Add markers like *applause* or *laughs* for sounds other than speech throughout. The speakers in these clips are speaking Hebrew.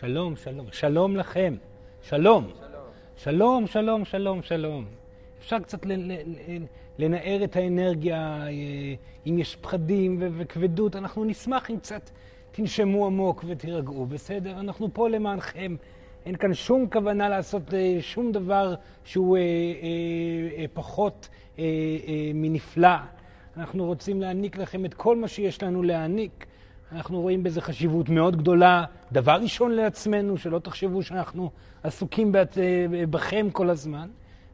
שלום, שלום. שלום לכם. שלום. שלום, שלום, שלום, שלום. אפשר קצת לנער את האנרגיה, אה, אם יש פחדים וכבדות, אנחנו נשמח אם קצת תנשמו עמוק ותירגעו, בסדר? אנחנו פה למענכם. אין כאן שום כוונה לעשות אה, שום דבר שהוא אה, פחות מנפלא. אנחנו רוצים להעניק לכם את כל מה שיש לנו להעניק. אנחנו רואים בזה חשיבות מאוד גדולה. דבר ראשון לעצמנו, שלא תחשבו שאנחנו עסוקים בכם כל הזמן.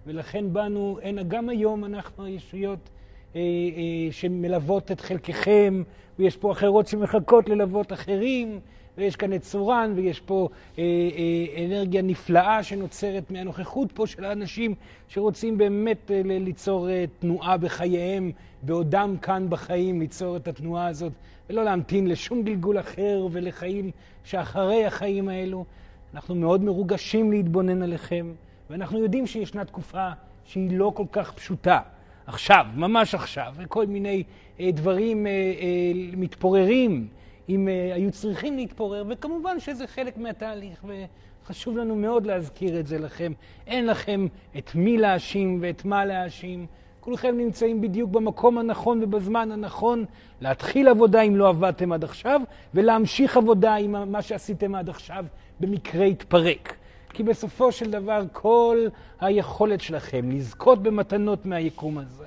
ולכן באנו הנה גם היום אנחנו הישויות אה, אה, שמלוות את חלקכם, ויש פה אחרות שמחכות ללוות אחרים, ויש כאן את צורן, ויש פה אה, אה, אנרגיה נפלאה שנוצרת מהנוכחות פה של האנשים שרוצים באמת אה, ליצור אה, תנועה בחייהם, בעודם כאן בחיים, ליצור את התנועה הזאת, ולא להמתין לשום גלגול אחר ולחיים שאחרי החיים האלו. אנחנו מאוד מרוגשים להתבונן עליכם, ואנחנו יודעים שישנה תקופה שהיא לא כל כך פשוטה. עכשיו, ממש עכשיו, וכל מיני אה, דברים אה, אה, מתפוררים, אם אה, היו צריכים להתפורר, וכמובן שזה חלק מהתהליך, וחשוב לנו מאוד להזכיר את זה לכם. אין לכם את מי להאשים ואת מה להאשים. כולכם נמצאים בדיוק במקום הנכון ובזמן הנכון להתחיל עבודה אם לא עבדתם עד עכשיו, ולהמשיך עבודה אם מה שעשיתם עד עכשיו במקרה יתפרק. כי בסופו של דבר כל היכולת שלכם לזכות במתנות מהיקום הזה,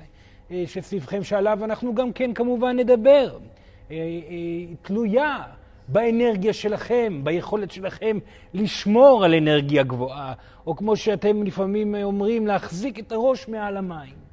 אה, שסביבכם שעליו אנחנו גם כן כמובן נדבר, אה, אה, תלויה באנרגיה שלכם, ביכולת שלכם לשמור על אנרגיה גבוהה, או כמו שאתם לפעמים אומרים, להחזיק את הראש מעל המים.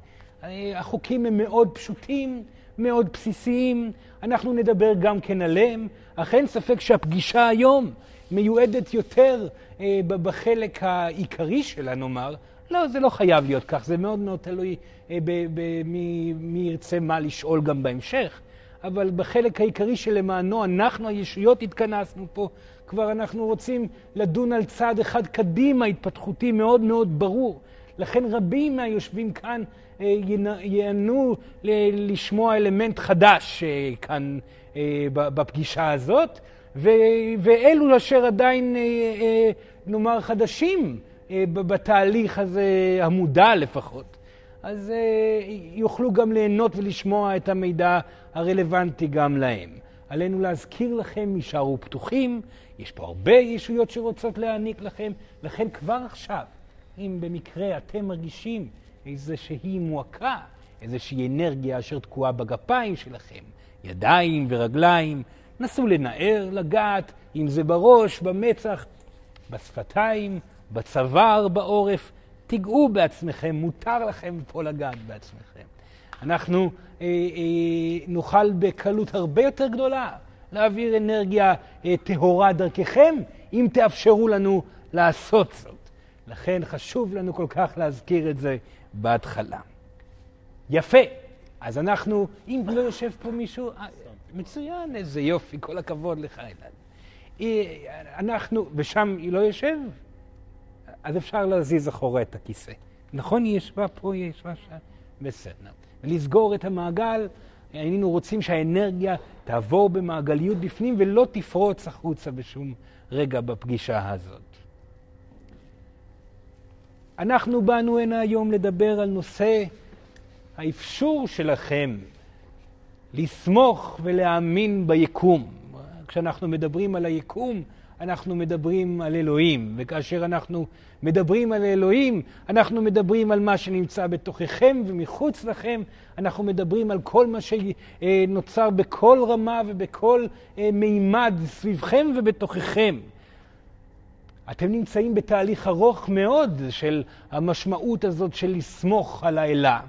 החוקים הם מאוד פשוטים, מאוד בסיסיים, אנחנו נדבר גם כן עליהם, אך אין ספק שהפגישה היום מיועדת יותר אה, בחלק העיקרי שלה, נאמר. לא, זה לא חייב להיות כך, זה מאוד מאוד תלוי אה, במי ירצה מה לשאול גם בהמשך. אבל בחלק העיקרי שלמענו אנחנו הישויות התכנסנו פה, כבר אנחנו רוצים לדון על צעד אחד קדימה, התפתחותי מאוד מאוד ברור. לכן רבים מהיושבים כאן ייהנו לשמוע אלמנט חדש אה, כאן אה, בפגישה הזאת, ואלו אשר עדיין, נאמר, חדשים בתהליך הזה, המודע לפחות, אז יוכלו גם ליהנות ולשמוע את המידע הרלוונטי גם להם. עלינו להזכיר לכם, יישארו פתוחים, יש פה הרבה ישויות שרוצות להעניק לכם, לכן כבר עכשיו, אם במקרה אתם מרגישים איזושהי מועקה, איזושהי אנרגיה אשר תקועה בגפיים שלכם, ידיים ורגליים, נסו לנער, לגעת, אם זה בראש, במצח, בשפתיים, בצוואר, בעורף, תיגעו בעצמכם, מותר לכם פה לגעת בעצמכם. אנחנו אה, אה, נוכל בקלות הרבה יותר גדולה להעביר אנרגיה אה, טהורה דרככם, אם תאפשרו לנו לעשות זאת. לכן חשוב לנו כל כך להזכיר את זה בהתחלה. יפה. אז אנחנו, אם לא יושב פה מישהו, אה, מצוין, איזה יופי, כל הכבוד לך, אלעד. אה, אנחנו, ושם היא לא יושב, אז אפשר להזיז אחורה את הכיסא. נכון, היא ישבה פה, היא ישבה שם? בסדר. ולסגור את המעגל, היינו רוצים שהאנרגיה תעבור במעגליות בפנים ולא תפרוץ החוצה בשום רגע בפגישה הזאת. אנחנו באנו הנה היום לדבר על נושא האפשור שלכם לסמוך ולהאמין ביקום. כשאנחנו מדברים על היקום, אנחנו מדברים על אלוהים, וכאשר אנחנו מדברים על אלוהים, אנחנו מדברים על מה שנמצא בתוככם ומחוץ לכם, אנחנו מדברים על כל מה שנוצר בכל רמה ובכל אה, מימד סביבכם ובתוככם. אתם נמצאים בתהליך ארוך מאוד של המשמעות הזאת של לסמוך על האלה,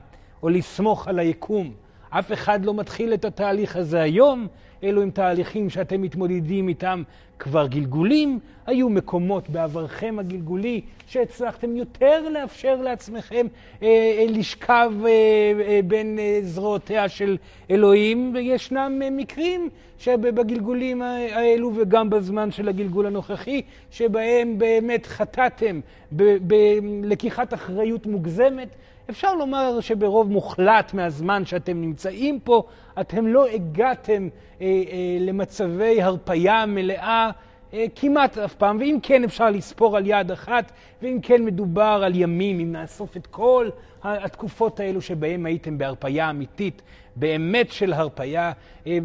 או לסמוך על היקום. אף אחד לא מתחיל את התהליך הזה היום, אלו הם תהליכים שאתם מתמודדים איתם כבר גלגולים. היו מקומות בעברכם הגלגולי שהצלחתם יותר לאפשר לעצמכם אה, אה, לשכב אה, אה, בין אה, זרועותיה של אלוהים, וישנם אה, מקרים שבגלגולים האלו וגם בזמן של הגלגול הנוכחי, שבהם באמת חטאתם בלקיחת אחריות מוגזמת. אפשר לומר שברוב מוחלט מהזמן שאתם נמצאים פה, אתם לא הגעתם אה, אה, למצבי הרפייה מלאה אה, כמעט אף פעם, ואם כן אפשר לספור על יד אחת, ואם כן מדובר על ימים, אם נאסוף את כל התקופות האלו שבהם הייתם בהרפייה אמיתית, באמת של הרפייה, אה,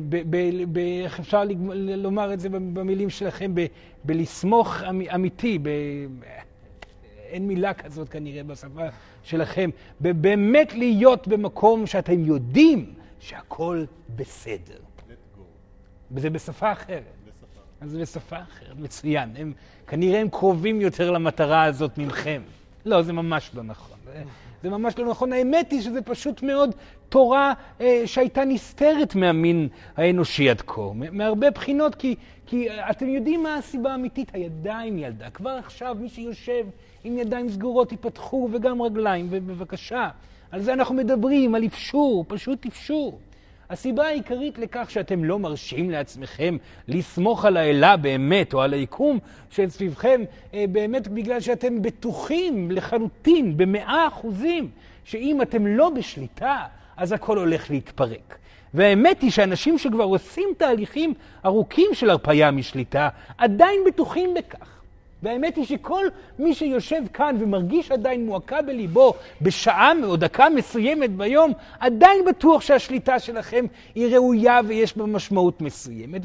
איך אפשר לומר את זה במילים שלכם, בלסמוך אמיתי, ב... אין מילה כזאת כנראה בשפה שלכם, באמת להיות במקום שאתם יודעים שהכל בסדר. וזה בשפה אחרת. אז זה בשפה אחרת, מצוין. הם, כנראה הם קרובים יותר למטרה הזאת ממכם. לא, זה ממש לא נכון. זה, זה ממש לא נכון. האמת היא שזה פשוט מאוד תורה אה, שהייתה נסתרת מהמין האנושי עד כה, מהרבה בחינות, כי, כי אתם יודעים מה הסיבה האמיתית? הידיים ילדה. כבר עכשיו מי שיושב עם ידיים סגורות ייפתחו וגם רגליים, ובבקשה. על זה אנחנו מדברים, על אפשור, פשוט אפשור. הסיבה העיקרית לכך שאתם לא מרשים לעצמכם לסמוך על האלה באמת, או על היקום שסביבכם, אה, באמת בגלל שאתם בטוחים לחלוטין, במאה אחוזים, שאם אתם לא בשליטה, אז הכל הולך להתפרק. והאמת היא שאנשים שכבר עושים תהליכים ארוכים של הרפאיה משליטה, עדיין בטוחים בכך. והאמת היא שכל מי שיושב כאן ומרגיש עדיין מועקה בליבו בשעה או דקה מסוימת ביום, עדיין בטוח שהשליטה שלכם היא ראויה ויש בה משמעות מסוימת.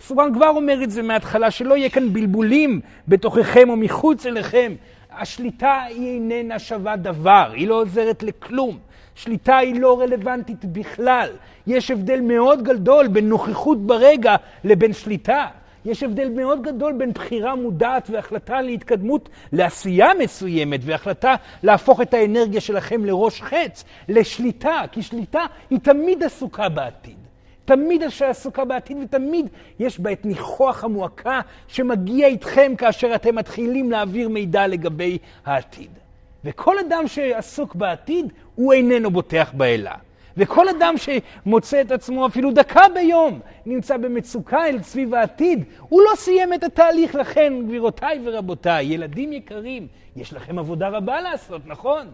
וסורן כבר אומר את זה מההתחלה, שלא יהיה כאן בלבולים בתוככם או מחוץ אליכם. השליטה היא איננה שווה דבר, היא לא עוזרת לכלום. שליטה היא לא רלוונטית בכלל. יש הבדל מאוד גדול בין נוכחות ברגע לבין שליטה. יש הבדל מאוד גדול בין בחירה מודעת והחלטה להתקדמות לעשייה מסוימת והחלטה להפוך את האנרגיה שלכם לראש חץ, לשליטה, כי שליטה היא תמיד עסוקה בעתיד. תמיד עסוקה בעתיד ותמיד יש בה את ניחוח המועקה שמגיע איתכם כאשר אתם מתחילים להעביר מידע לגבי העתיד. וכל אדם שעסוק בעתיד, הוא איננו בוטח באלה. וכל אדם שמוצא את עצמו אפילו דקה ביום נמצא במצוקה אל סביב העתיד, הוא לא סיים את התהליך. לכן, גבירותיי ורבותיי, ילדים יקרים, יש לכם עבודה רבה לעשות, נכון?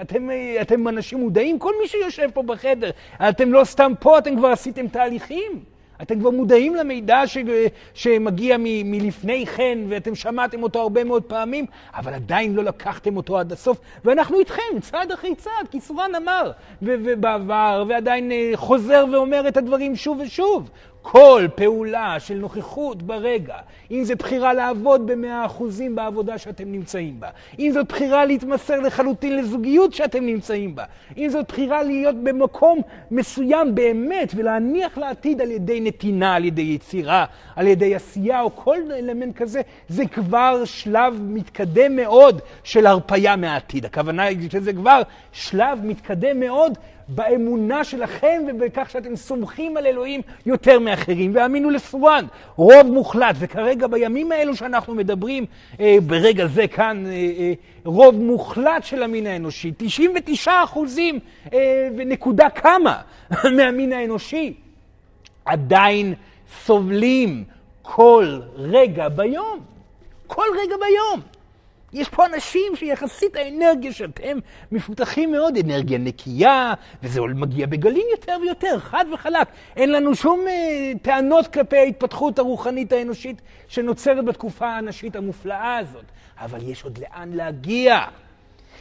אתם, אתם אנשים מודעים, כל מי שיושב פה בחדר, אתם לא סתם פה, אתם כבר עשיתם תהליכים. אתם כבר מודעים למידע ש... שמגיע מ... מלפני כן, ואתם שמעתם אותו הרבה מאוד פעמים, אבל עדיין לא לקחתם אותו עד הסוף, ואנחנו איתכם, צעד אחרי צעד, כי סורן אמר. ובעבר, ועדיין אה, חוזר ואומר את הדברים שוב ושוב. כל פעולה של נוכחות ברגע, אם זו בחירה לעבוד במאה אחוזים בעבודה שאתם נמצאים בה, אם זאת בחירה להתמסר לחלוטין לזוגיות שאתם נמצאים בה, אם זאת בחירה להיות במקום מסוים באמת ולהניח לעתיד על ידי נתינה, על ידי יצירה, על ידי עשייה או כל אלמנט כזה, זה כבר שלב מתקדם מאוד של הרפייה מהעתיד. הכוונה היא שזה כבר שלב מתקדם מאוד באמונה שלכם ובכך שאתם סומכים על אלוהים יותר מאחרים. והאמינו לסורן, רוב מוחלט, וכרגע בימים האלו שאנחנו מדברים, אה, ברגע זה כאן, אה, אה, רוב מוחלט של המין האנושי, 99 אחוזים אה, ונקודה כמה *laughs* מהמין האנושי, עדיין סובלים כל רגע ביום. כל רגע ביום. יש פה אנשים שיחסית האנרגיה שאתם מפותחים מאוד, אנרגיה נקייה, וזה מגיע בגלים יותר ויותר, חד וחלק. אין לנו שום אה, טענות כלפי ההתפתחות הרוחנית האנושית שנוצרת בתקופה הנשית המופלאה הזאת. אבל יש עוד לאן להגיע.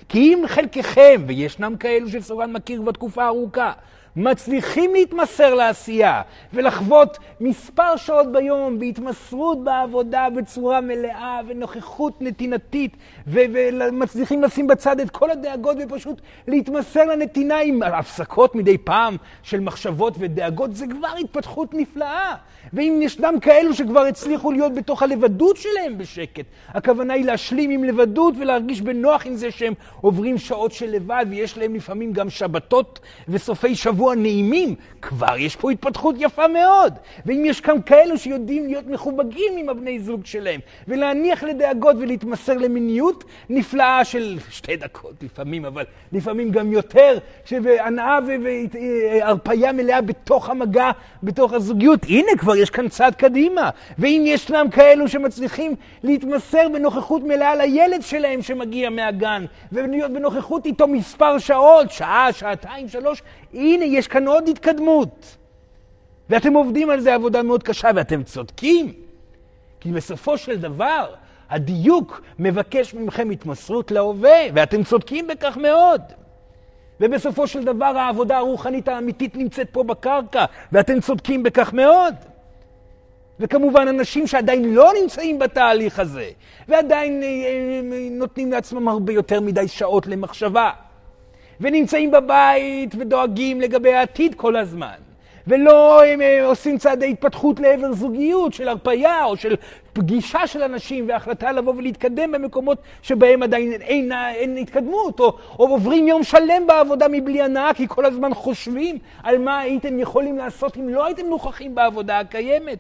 כי אם חלקכם, וישנם כאלו שסורן מכיר בתקופה ארוכה, מצליחים להתמסר לעשייה ולחוות מספר שעות ביום בהתמסרות בעבודה בצורה מלאה ונוכחות נתינתית ומצליחים לשים בצד את כל הדאגות ופשוט להתמסר לנתינה עם הפסקות מדי פעם של מחשבות ודאגות, זה כבר התפתחות נפלאה. ואם ישנם כאלו שכבר הצליחו להיות בתוך הלבדות שלהם בשקט, הכוונה היא להשלים עם לבדות ולהרגיש בנוח עם זה שהם עוברים שעות של לבד ויש להם לפעמים גם שבתות וסופי שבוע שבוע נעימים, כבר יש פה התפתחות יפה מאוד. ואם יש כאן כאלו שיודעים להיות מחובגים עם הבני זוג שלהם, ולהניח לדאגות ולהתמסר למיניות נפלאה של שתי דקות לפעמים, אבל לפעמים גם יותר, שהנאה והרפייה מלאה בתוך המגע, בתוך הזוגיות, הנה כבר יש כאן צעד קדימה. ואם ישנם כאלו שמצליחים להתמסר בנוכחות מלאה לילד שלהם שמגיע מהגן, ולהיות בנוכחות איתו מספר שעות, שעה, שעתיים, שלוש, הנה, יש כאן עוד התקדמות. ואתם עובדים על זה עבודה מאוד קשה, ואתם צודקים. כי בסופו של דבר, הדיוק מבקש מכם התמסרות להווה, ואתם צודקים בכך מאוד. ובסופו של דבר העבודה הרוחנית האמיתית נמצאת פה בקרקע, ואתם צודקים בכך מאוד. וכמובן אנשים שעדיין לא נמצאים בתהליך הזה, ועדיין אה, אה, נותנים לעצמם הרבה יותר מדי שעות למחשבה, ונמצאים בבית ודואגים לגבי העתיד כל הזמן. ולא הם אה, עושים צעדי התפתחות לעבר זוגיות של הרפייה או של פגישה של אנשים והחלטה לבוא ולהתקדם במקומות שבהם עדיין אין, אין התקדמות, או, או עוברים יום שלם בעבודה מבלי הנאה, כי כל הזמן חושבים על מה הייתם יכולים לעשות אם לא הייתם נוכחים בעבודה הקיימת.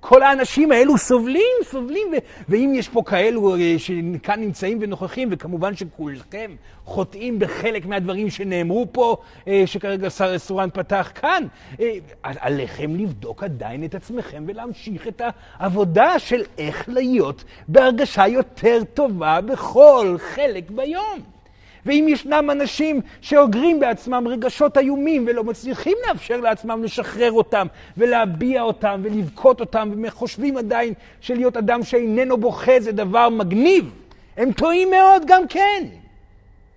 כל האנשים האלו סובלים, סובלים, ואם יש פה כאלו אה, שכאן נמצאים ונוכחים, וכמובן שכולכם חוטאים בחלק מהדברים שנאמרו פה, אה, שכרגע שר סורן פתח כאן, אה, עליכם לבדוק עדיין את עצמכם ולהמשיך את העבודה של איך להיות בהרגשה יותר טובה בכל חלק ביום. ואם ישנם אנשים שאוגרים בעצמם רגשות איומים ולא מצליחים לאפשר לעצמם לשחרר אותם ולהביע אותם ולבכות אותם וחושבים עדיין שלהיות אדם שאיננו בוכה זה דבר מגניב, הם טועים מאוד גם כן.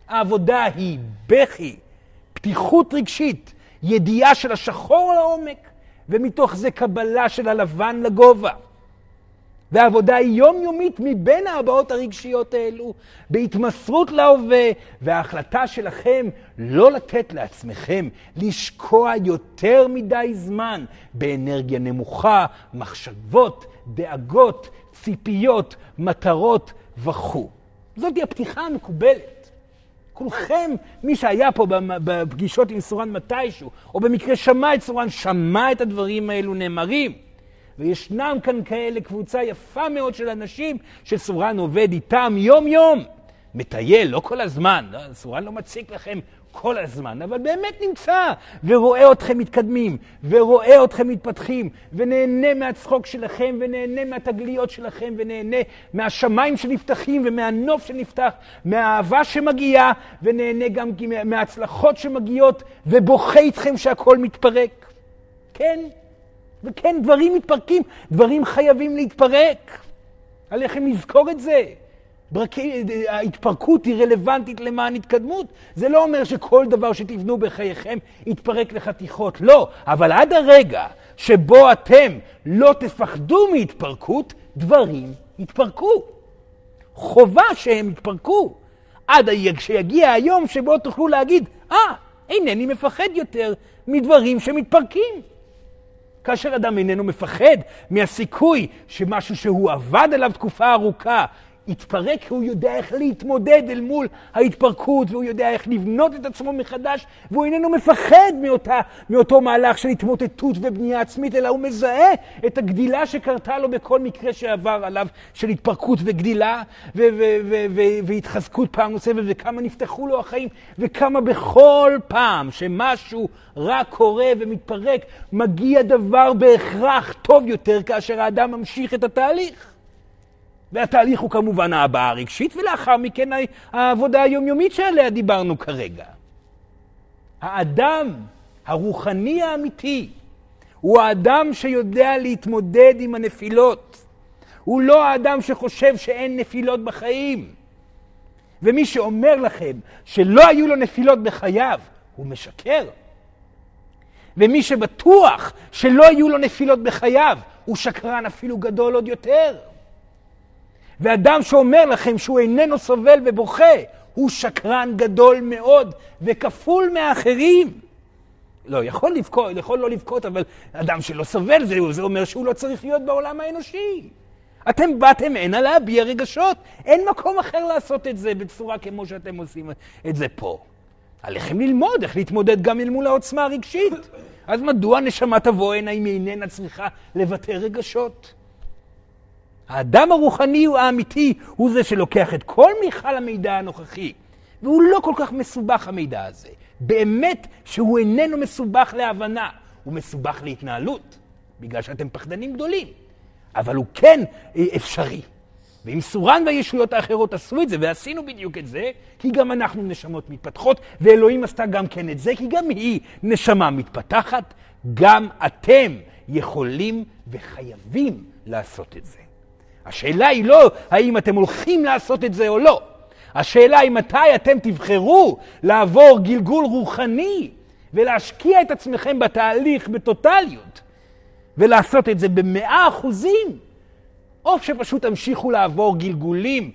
העבודה היא בכי, פתיחות רגשית, ידיעה של השחור לעומק, ומתוך זה קבלה של הלבן לגובה. והעבודה היא יומיומית מבין ההבעות הרגשיות האלו, בהתמסרות להווה, וההחלטה שלכם לא לתת לעצמכם לשקוע יותר מדי זמן באנרגיה נמוכה, מחשבות, דאגות, ציפיות, מטרות וכו'. זאת הפתיחה המקובלת. כולכם, מי שהיה פה בפגישות עם סורן מתישהו, או במקרה שמע את סורן, שמע את הדברים האלו נאמרים. וישנם כאן כאלה קבוצה יפה מאוד של אנשים שסורן עובד איתם יום-יום. מטייל, לא כל הזמן, לא, סורן לא מציק לכם כל הזמן, אבל באמת נמצא, ורואה אתכם מתקדמים, ורואה אתכם מתפתחים, ונהנה מהצחוק שלכם, ונהנה מהתגליות שלכם, ונהנה מהשמיים שנפתחים, ומהנוף שנפתח, מהאהבה שמגיעה, ונהנה גם מההצלחות שמגיעות, ובוכה איתכם שהכל מתפרק. כן, וכן, דברים מתפרקים, דברים חייבים להתפרק. עליכם לזכור את זה. ברקי, ההתפרקות היא רלוונטית למען התקדמות. זה לא אומר שכל דבר שתבנו בחייכם יתפרק לחתיכות, לא. אבל עד הרגע שבו אתם לא תפחדו מהתפרקות, דברים יתפרקו. חובה שהם יתפרקו. עד שיגיע היום שבו תוכלו להגיד, אה, ah, אינני מפחד יותר מדברים שמתפרקים. כאשר אדם איננו מפחד מהסיכוי שמשהו שהוא עבד עליו תקופה ארוכה יתפרק, הוא יודע איך להתמודד אל מול ההתפרקות, והוא יודע איך לבנות את עצמו מחדש, והוא איננו מפחד מאותה, מאותו מהלך של התמוטטות ובנייה עצמית, אלא הוא מזהה את הגדילה שקרתה לו בכל מקרה שעבר עליו, של התפרקות וגדילה ו- ו- ו- והתחזקות פעם נוספת, וכמה נפתחו לו החיים, וכמה בכל פעם שמשהו רע קורה ומתפרק, מגיע דבר בהכרח טוב יותר כאשר האדם ממשיך את התהליך. והתהליך הוא כמובן ההבעה הרגשית, ולאחר מכן העבודה היומיומית שעליה דיברנו כרגע. האדם הרוחני האמיתי הוא האדם שיודע להתמודד עם הנפילות. הוא לא האדם שחושב שאין נפילות בחיים. ומי שאומר לכם שלא היו לו נפילות בחייו, הוא משקר. ומי שבטוח שלא היו לו נפילות בחייו, הוא שקרן אפילו גדול עוד יותר. ואדם שאומר לכם שהוא איננו סובל ובוכה, הוא שקרן גדול מאוד וכפול מהאחרים. לא, יכול לבכות, יכול לא לבכות, אבל אדם שלא סובל, זה, זה אומר שהוא לא צריך להיות בעולם האנושי. אתם באתם הנה להביע רגשות. אין מקום אחר לעשות את זה בצורה כמו שאתם עושים את זה פה. עליכם ללמוד איך להתמודד גם אל מול העוצמה הרגשית. אז מדוע נשמה תבוא הנה אם היא איננה צריכה לבטא רגשות? האדם הרוחני הוא האמיתי, הוא זה שלוקח את כל מיכל המידע הנוכחי, והוא לא כל כך מסובך המידע הזה. באמת שהוא איננו מסובך להבנה, הוא מסובך להתנהלות, בגלל שאתם פחדנים גדולים. אבל הוא כן אה, אפשרי. ואם סורן והישויות האחרות עשו את זה, ועשינו בדיוק את זה, כי גם אנחנו נשמות מתפתחות, ואלוהים עשתה גם כן את זה, כי גם היא נשמה מתפתחת, גם אתם יכולים וחייבים לעשות את זה. השאלה היא לא האם אתם הולכים לעשות את זה או לא. השאלה היא מתי אתם תבחרו לעבור גלגול רוחני ולהשקיע את עצמכם בתהליך בטוטליות ולעשות את זה במאה אחוזים, או שפשוט תמשיכו לעבור גלגולים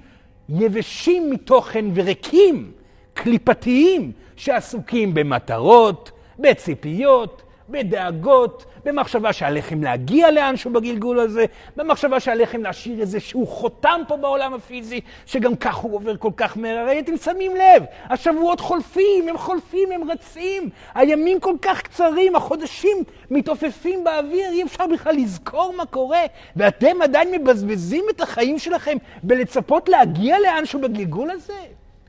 יבשים מתוכן וריקים, קליפתיים, שעסוקים במטרות, בציפיות, בדאגות, במחשבה שעליכם להגיע לאנשהו בגלגול הזה, במחשבה שעליכם להשאיר איזשהו חותם פה בעולם הפיזי, שגם כך הוא עובר כל כך מהר. הרי אתם שמים לב, השבועות חולפים, הם חולפים, הם רצים, הימים כל כך קצרים, החודשים מתעופפים באוויר, אי אפשר בכלל לזכור מה קורה, ואתם עדיין מבזבזים את החיים שלכם בלצפות להגיע לאנשהו בגלגול הזה?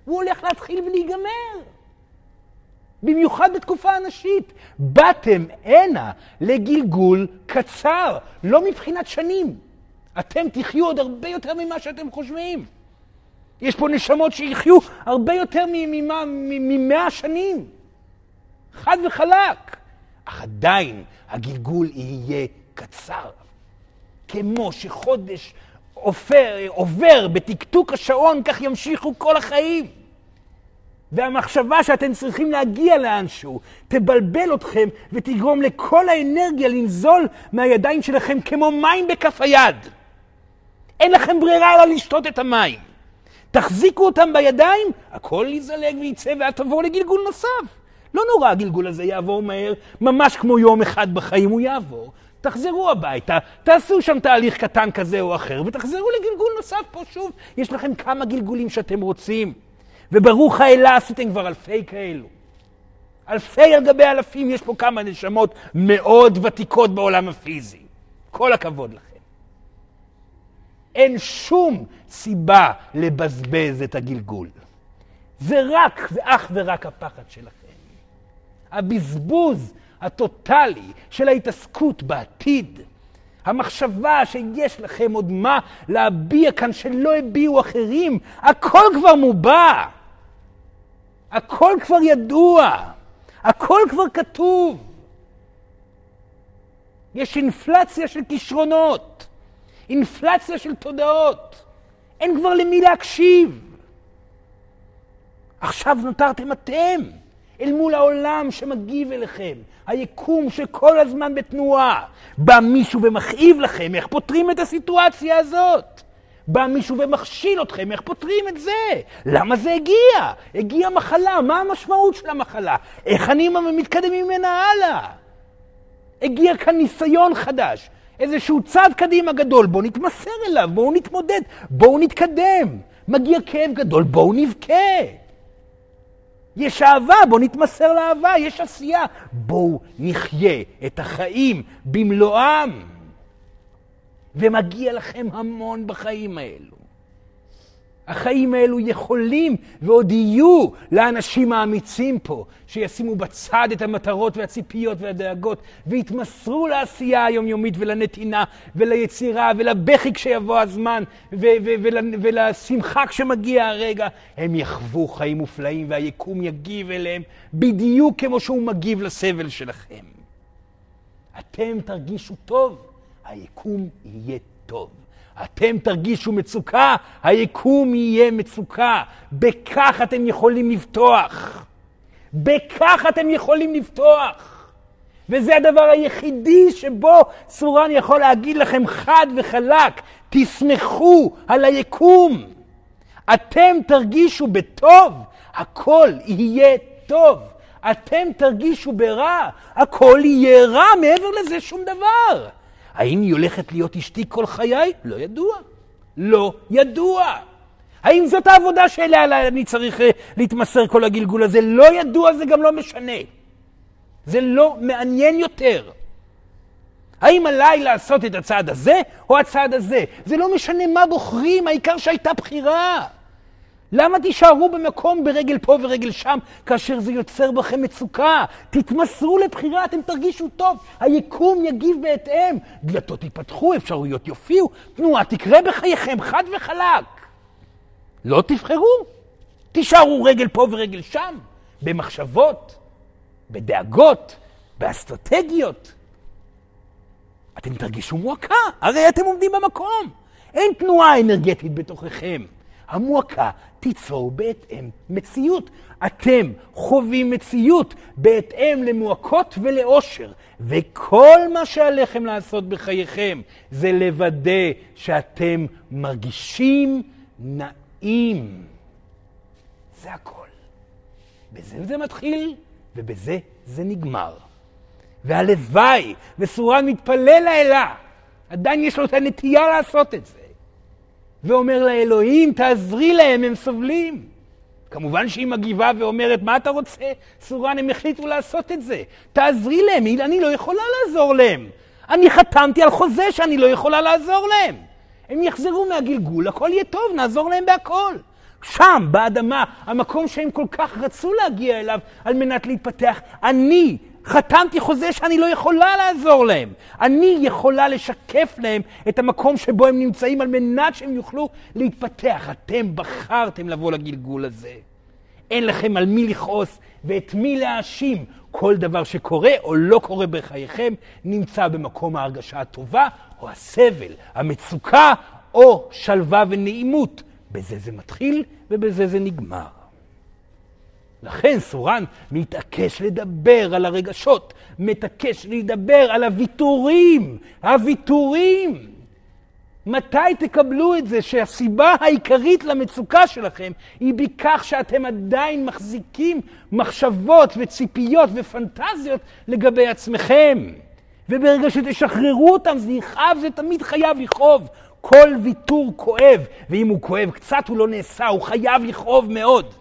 הוא הולך להתחיל ולהיגמר. במיוחד בתקופה הנשית. באתם הנה לגלגול קצר, לא מבחינת שנים. אתם תחיו עוד הרבה יותר ממה שאתם חושבים. יש פה נשמות שיחיו הרבה יותר ממאה שנים. חד וחלק. אך עדיין הגלגול יהיה קצר. כמו שחודש עופר, עובר בתקתוק השעון, כך ימשיכו כל החיים. והמחשבה שאתם צריכים להגיע לאנשהו תבלבל אתכם ותגרום לכל האנרגיה לנזול מהידיים שלכם כמו מים בכף היד. אין לכם ברירה אלא לשתות את המים. תחזיקו אותם בידיים, הכל יזלג וייצא ואז תבואו לגלגול נוסף. לא נורא, הגלגול הזה יעבור מהר, ממש כמו יום אחד בחיים הוא יעבור. תחזרו הביתה, תעשו שם תהליך קטן כזה או אחר, ותחזרו לגלגול נוסף פה שוב. יש לכם כמה גלגולים שאתם רוצים. וברוך האלה עשיתם כבר אלפי כאלו. אלפי על גבי אלפים, יש פה כמה נשמות מאוד ותיקות בעולם הפיזי. כל הכבוד לכם. אין שום סיבה לבזבז את הגלגול. זה רק ואך ורק הפחד שלכם. הבזבוז הטוטלי של ההתעסקות בעתיד. המחשבה שיש לכם עוד מה להביע כאן שלא הביעו אחרים, הכל כבר מובע. הכל כבר ידוע, הכל כבר כתוב. יש אינפלציה של כישרונות, אינפלציה של תודעות. אין כבר למי להקשיב. עכשיו נותרתם אתם, אל מול העולם שמגיב אליכם, היקום שכל הזמן בתנועה. בא מישהו ומכאיב לכם, איך פותרים את הסיטואציה הזאת? בא מישהו ומכשיל אתכם, איך פותרים את זה? למה זה הגיע? הגיעה מחלה, מה המשמעות של המחלה? איך אני מתקדם ממנה הלאה? הגיע כאן ניסיון חדש, איזשהו צעד קדימה גדול, בואו נתמסר אליו, בואו נתמודד, בואו נתקדם. מגיע כאב גדול, בואו נבכה. יש אהבה, בואו נתמסר לאהבה, יש עשייה. בואו נחיה את החיים במלואם. ומגיע לכם המון בחיים האלו. החיים האלו יכולים ועוד יהיו לאנשים האמיצים פה, שישימו בצד את המטרות והציפיות והדאגות, ויתמסרו לעשייה היומיומית ולנתינה וליצירה ולבכי כשיבוא הזמן ו- ו- ול- ולשמחה כשמגיע הרגע. הם יחוו חיים מופלאים והיקום יגיב אליהם בדיוק כמו שהוא מגיב לסבל שלכם. אתם תרגישו טוב. היקום יהיה טוב. אתם תרגישו מצוקה, היקום יהיה מצוקה. בכך אתם יכולים לפתוח. בכך אתם יכולים לפתוח. וזה הדבר היחידי שבו סורן יכול להגיד לכם חד וחלק, תסמכו על היקום. אתם תרגישו בטוב, הכל יהיה טוב. אתם תרגישו ברע, הכל יהיה רע, מעבר לזה שום דבר. האם היא הולכת להיות אשתי כל חיי? לא ידוע. לא ידוע. האם זאת העבודה שאליה אני צריך אה, להתמסר כל הגלגול הזה? לא ידוע, זה גם לא משנה. זה לא מעניין יותר. האם עליי לעשות את הצעד הזה או הצעד הזה? זה לא משנה מה בוחרים, העיקר שהייתה בחירה. למה תישארו במקום ברגל פה ורגל שם, כאשר זה יוצר בכם מצוקה? תתמסרו לבחירה, אתם תרגישו טוב, היקום יגיב בהתאם, דלתות ייפתחו, אפשרויות יופיעו, תנועה תקרה בחייכם, חד וחלק. לא תבחרו, תישארו רגל פה ורגל שם, במחשבות, בדאגות, באסטרטגיות. אתם תרגישו מועקה, הרי אתם עומדים במקום. אין תנועה אנרגטית בתוככם. המועקה תיצור בהתאם מציאות. אתם חווים מציאות בהתאם למועקות ולאושר, וכל מה שעליכם לעשות בחייכם זה לוודא שאתם מרגישים נעים. זה הכל. בזה זה מתחיל, ובזה זה נגמר. והלוואי, וסורן מתפלל לאלה, עדיין יש לו את הנטייה לעשות את זה. ואומר לאלוהים, תעזרי להם, הם סובלים. כמובן שהיא מגיבה ואומרת, מה אתה רוצה? סורן, הם החליטו לעשות את זה. תעזרי להם, אני לא יכולה לעזור להם. אני חתמתי על חוזה שאני לא יכולה לעזור להם. הם יחזרו מהגלגול, הכל יהיה טוב, נעזור להם בהכל. שם, באדמה, המקום שהם כל כך רצו להגיע אליו על מנת להתפתח, אני חתמתי חוזה שאני לא יכולה לעזור להם. אני יכולה לשקף להם את המקום שבו הם נמצאים על מנת שהם יוכלו להתפתח. אתם בחרתם לבוא לגלגול הזה. אין לכם על מי לכעוס ואת מי להאשים. כל דבר שקורה או לא קורה בחייכם נמצא במקום ההרגשה הטובה או הסבל, המצוקה או שלווה ונעימות. בזה זה מתחיל ובזה זה נגמר. לכן סורן מתעקש לדבר על הרגשות, מתעקש לדבר על הוויתורים, הוויתורים. מתי תקבלו את זה שהסיבה העיקרית למצוקה שלכם היא בכך שאתם עדיין מחזיקים מחשבות וציפיות ופנטזיות לגבי עצמכם. וברגע שתשחררו אותם, זה יכאב, זה תמיד חייב לכאוב. כל ויתור כואב, ואם הוא כואב קצת הוא לא נעשה, הוא חייב לכאוב מאוד.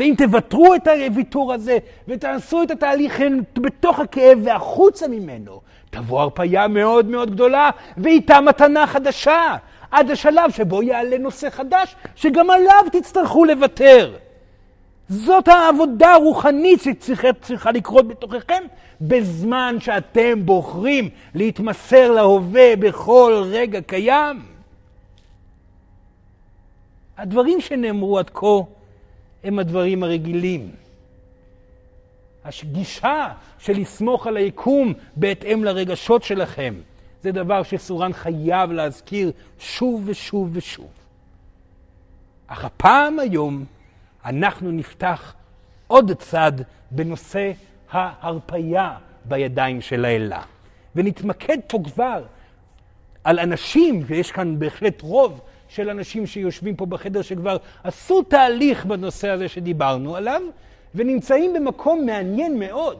ואם תוותרו את הוויתור הזה ותעשו את התהליך בתוך הכאב והחוצה ממנו, תבוא הרפאיה מאוד מאוד גדולה ואיתה מתנה חדשה, עד השלב שבו יעלה נושא חדש, שגם עליו תצטרכו לוותר. זאת העבודה הרוחנית שצריכה לקרות בתוככם, בזמן שאתם בוחרים להתמסר להווה בכל רגע קיים. הדברים שנאמרו עד כה הם הדברים הרגילים. הגישה של לסמוך על היקום בהתאם לרגשות שלכם, זה דבר שסורן חייב להזכיר שוב ושוב ושוב. אך הפעם היום אנחנו נפתח עוד צד בנושא ההרפייה בידיים של האלה. ונתמקד פה כבר על אנשים, ויש כאן בהחלט רוב של אנשים שיושבים פה בחדר שכבר עשו תהליך בנושא הזה שדיברנו עליו, ונמצאים במקום מעניין מאוד,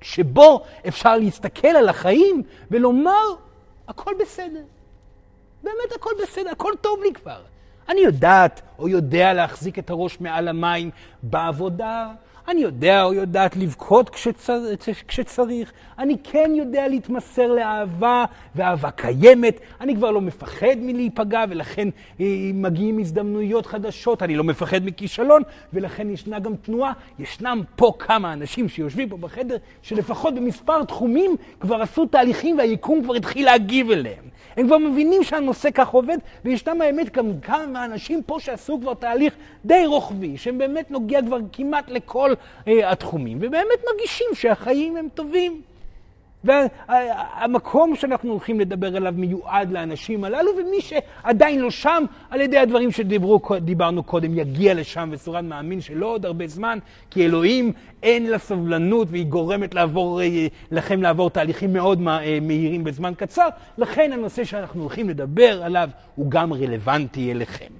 שבו אפשר להסתכל על החיים ולומר, הכל בסדר. באמת הכל בסדר, הכל טוב לי כבר. אני יודעת או יודע להחזיק את הראש מעל המים בעבודה, אני יודע או יודעת לבכות כשצר, כשצריך, אני כן יודע להתמסר לאהבה, ואהבה קיימת, אני כבר לא מפחד מלהיפגע, ולכן אה, מגיעים הזדמנויות חדשות, אני לא מפחד מכישלון, ולכן ישנה גם תנועה. ישנם פה כמה אנשים שיושבים פה בחדר, שלפחות במספר תחומים כבר עשו תהליכים והיקום כבר התחיל להגיב אליהם. הם כבר מבינים שהנושא כך עובד, וישנם האמת גם כמה אנשים פה שעשו כבר תהליך די רוחבי, שהם באמת נוגע כבר כמעט לכל אה, התחומים, ובאמת מרגישים שהחיים הם טובים. והמקום שאנחנו הולכים לדבר עליו מיועד לאנשים הללו, ומי שעדיין לא שם, על ידי הדברים שדיברנו קודם, יגיע לשם, וסורן מאמין שלא עוד הרבה זמן, כי אלוהים אין לה סבלנות והיא גורמת לעבור, אה, לכם לעבור תהליכים מאוד אה, מהירים בזמן קצר, לכן הנושא שאנחנו הולכים לדבר עליו הוא גם רלוונטי אליכם.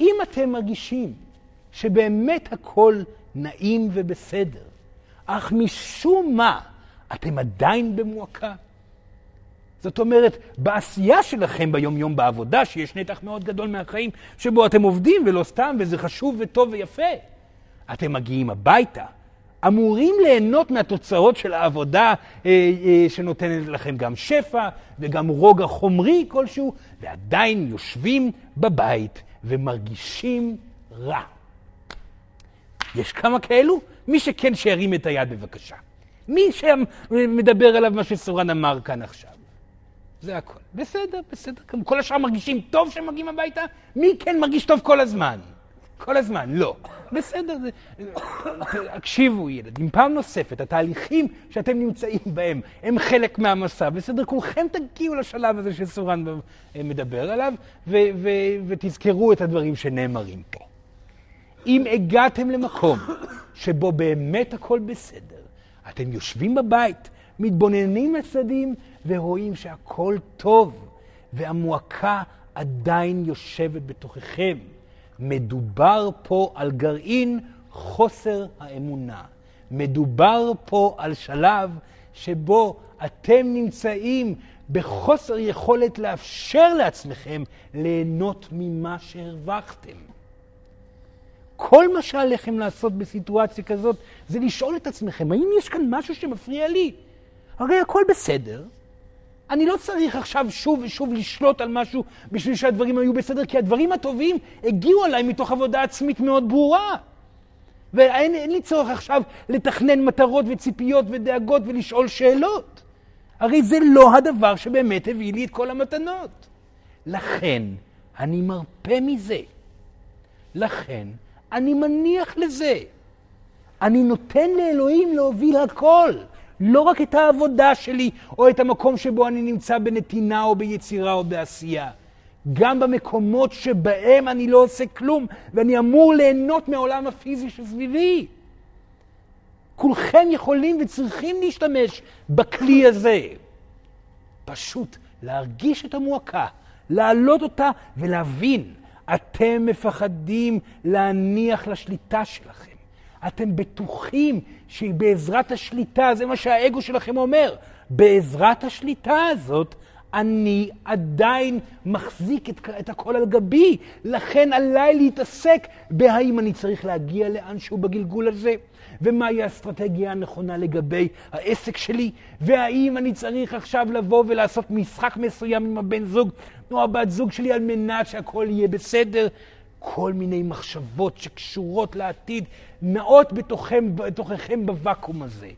אם אתם מרגישים שבאמת הכל נעים ובסדר, אך משום מה אתם עדיין במועקה. זאת אומרת, בעשייה שלכם ביום-יום בעבודה, שיש נתח מאוד גדול מהחיים שבו אתם עובדים ולא סתם, וזה חשוב וטוב ויפה, אתם מגיעים הביתה, אמורים ליהנות מהתוצאות של העבודה אה, אה, שנותנת לכם גם שפע וגם רוגע חומרי כלשהו, ועדיין יושבים בבית ומרגישים רע. יש כמה כאלו? מי שכן שירים את היד בבקשה. מי שמדבר עליו מה שסורן אמר כאן עכשיו. זה הכל. בסדר, בסדר. כל השאר מרגישים טוב כשהם מגיעים הביתה? מי כן מרגיש טוב כל הזמן? כל הזמן, לא. בסדר, זה... הקשיבו ילדים, פעם נוספת, התהליכים שאתם נמצאים בהם הם חלק מהמסע, בסדר, כולכם תגיעו לשלב הזה שסורן מדבר עליו, ו- ו- ותזכרו את הדברים שנאמרים פה. אם הגעתם למקום שבו באמת הכל בסדר, אתם יושבים בבית, מתבוננים לצדדים ורואים שהכל טוב, והמועקה עדיין יושבת בתוככם. מדובר פה על גרעין חוסר האמונה. מדובר פה על שלב שבו אתם נמצאים בחוסר יכולת לאפשר לעצמכם ליהנות ממה שהרווחתם. כל מה שעליכם לעשות בסיטואציה כזאת זה לשאול את עצמכם, האם יש כאן משהו שמפריע לי? הרי הכל בסדר. אני לא צריך עכשיו שוב ושוב לשלוט על משהו בשביל שהדברים היו בסדר, כי הדברים הטובים הגיעו אליי מתוך עבודה עצמית מאוד ברורה. ואין לי צורך עכשיו לתכנן מטרות וציפיות ודאגות ולשאול שאלות. הרי זה לא הדבר שבאמת הביא לי את כל המתנות. לכן אני מרפה מזה. לכן אני מניח לזה. אני נותן לאלוהים להוביל הכל. לא רק את העבודה שלי, או את המקום שבו אני נמצא בנתינה, או ביצירה, או בעשייה. גם במקומות שבהם אני לא עושה כלום, ואני אמור ליהנות מהעולם הפיזי שסביבי. כולכם יכולים וצריכים להשתמש בכלי הזה. פשוט להרגיש את המועקה, להעלות אותה ולהבין, אתם מפחדים להניח לשליטה שלכם. אתם בטוחים שבעזרת השליטה, זה מה שהאגו שלכם אומר, בעזרת השליטה הזאת, אני עדיין מחזיק את, את הכל על גבי, לכן עליי להתעסק בהאם אני צריך להגיע לאנשהו בגלגול הזה, ומהי האסטרטגיה הנכונה לגבי העסק שלי, והאם אני צריך עכשיו לבוא ולעשות משחק מסוים עם הבן זוג או הבת זוג שלי על מנת שהכל יהיה בסדר. כל מיני מחשבות שקשורות לעתיד נעות בתוכם, בתוככם בוואקום הזה.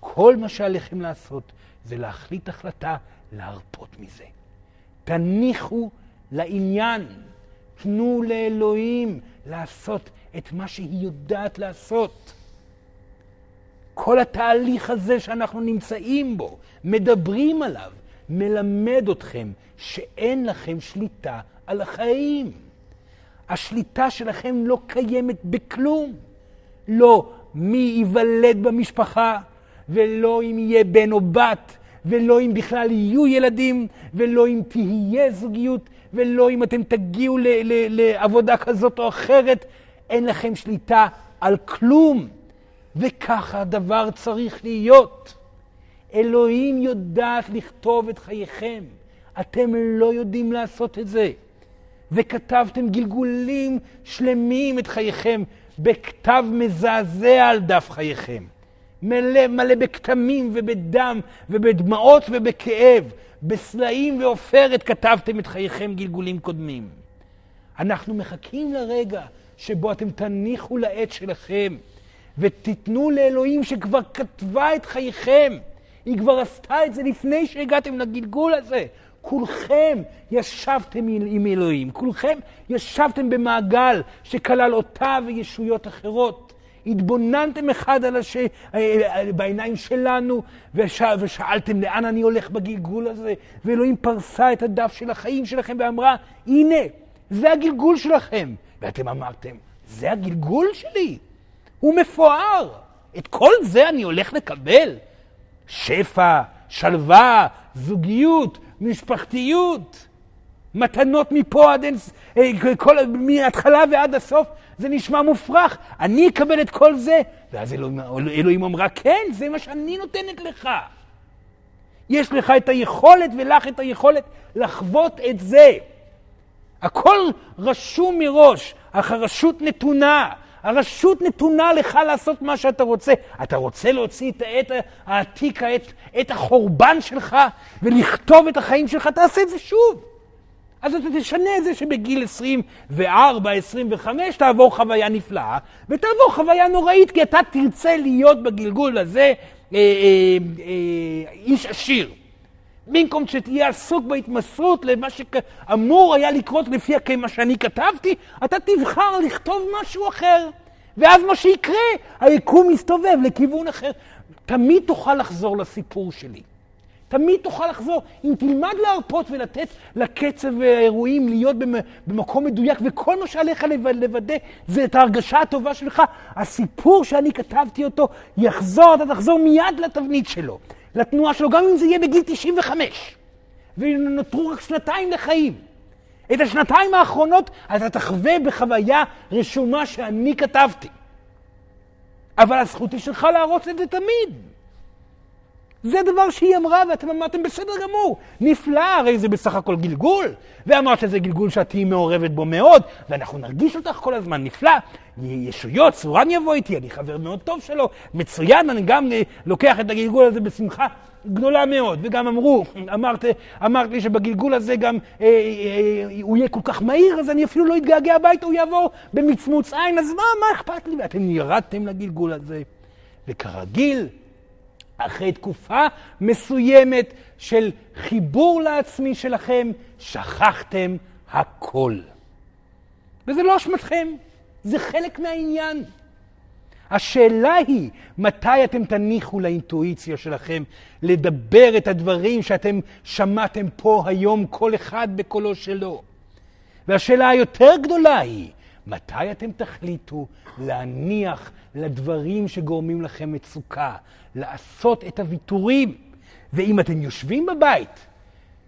כל מה שעליכם לעשות זה להחליט החלטה להרפות מזה. תניחו לעניין, תנו לאלוהים לעשות את מה שהיא יודעת לעשות. כל התהליך הזה שאנחנו נמצאים בו, מדברים עליו, מלמד אתכם שאין לכם שליטה על החיים. השליטה שלכם לא קיימת בכלום. לא מי ייוולד במשפחה, ולא אם יהיה בן או בת, ולא אם בכלל יהיו ילדים, ולא אם תהיה זוגיות, ולא אם אתם תגיעו ל- ל- לעבודה כזאת או אחרת. אין לכם שליטה על כלום. וככה הדבר צריך להיות. אלוהים יודעת לכתוב את חייכם. אתם לא יודעים לעשות את זה. וכתבתם גלגולים שלמים את חייכם בכתב מזעזע על דף חייכם. מלא, מלא בכתמים ובדם ובדמעות ובכאב, בסלעים ועופרת כתבתם את חייכם גלגולים קודמים. אנחנו מחכים לרגע שבו אתם תניחו לעת שלכם ותיתנו לאלוהים שכבר כתבה את חייכם. היא כבר עשתה את זה לפני שהגעתם לגלגול הזה. כולכם ישבתם עם אלוהים, כולכם ישבתם במעגל שכלל אותה וישויות אחרות. התבוננתם אחד על אה, אה, בעיניים שלנו, וש... ושאלתם לאן אני הולך בגלגול הזה, ואלוהים פרסה את הדף של החיים שלכם ואמרה, הנה, זה הגלגול שלכם. ואתם אמרתם, זה הגלגול שלי? הוא מפואר. את כל זה אני הולך לקבל? שפע, שלווה, זוגיות, משפחתיות, מתנות מפה עד אין, אה, כל, מההתחלה ועד הסוף, זה נשמע מופרך. אני אקבל את כל זה? ואז אלוהים, אלוהים אמרה, כן, זה מה שאני נותנת לך. יש לך את היכולת ולך את היכולת לחוות את זה. הכל רשום מראש, אך הרשות נתונה. הרשות נתונה לך לעשות מה שאתה רוצה. אתה רוצה להוציא את העת העתיק, את, את החורבן שלך, ולכתוב את החיים שלך, תעשה את זה שוב. אז אתה תשנה את זה שבגיל 24, 25 תעבור חוויה נפלאה, ותעבור חוויה נוראית, כי אתה תרצה להיות בגלגול הזה אה, אה, אה, איש עשיר. במקום שתהיה עסוק בהתמסרות למה שאמור היה לקרות לפי מה שאני כתבתי, אתה תבחר לכתוב משהו אחר. ואז מה שיקרה, היקום יסתובב לכיוון אחר. תמיד תוכל לחזור לסיפור שלי. תמיד תוכל לחזור. אם תלמד להרפות ולתת לקצב האירועים להיות במקום מדויק, וכל מה שעליך לוודא זה את ההרגשה הטובה שלך, הסיפור שאני כתבתי אותו יחזור, אתה תחזור מיד לתבנית שלו, לתנועה שלו, גם אם זה יהיה בגיל 95, ונותרו רק שנתיים לחיים. את השנתיים האחרונות אתה תחווה בחוויה רשומה שאני כתבתי. אבל הזכות היא שלך להרוס את זה תמיד. זה דבר שהיא אמרה, ואתם אמרתם, בסדר גמור, נפלא, הרי זה בסך הכל גלגול. ואמרת שזה גלגול שאת תהיי מעורבת בו מאוד, ואנחנו נרגיש אותך כל הזמן, נפלא. ישויות, צורן יבוא איתי, אני חבר מאוד טוב שלו, מצוין, אני גם אה, לוקח את הגלגול הזה בשמחה גדולה מאוד. וגם אמרו, *laughs* אמרת, אמרת לי שבגלגול הזה גם אה, אה, אה, הוא יהיה כל כך מהיר, אז אני אפילו לא אתגעגע הביתה, הוא יעבור במצמוץ עין, אז מה, מה אכפת לי? ואתם ירדתם לגלגול הזה. וכרגיל, אחרי תקופה מסוימת של חיבור לעצמי שלכם, שכחתם הכל. וזה לא אשמתכם, זה חלק מהעניין. השאלה היא, מתי אתם תניחו לאינטואיציה שלכם לדבר את הדברים שאתם שמעתם פה היום, כל אחד בקולו שלו? והשאלה היותר גדולה היא, מתי אתם תחליטו להניח לדברים שגורמים לכם מצוקה, לעשות את הוויתורים? ואם אתם יושבים בבית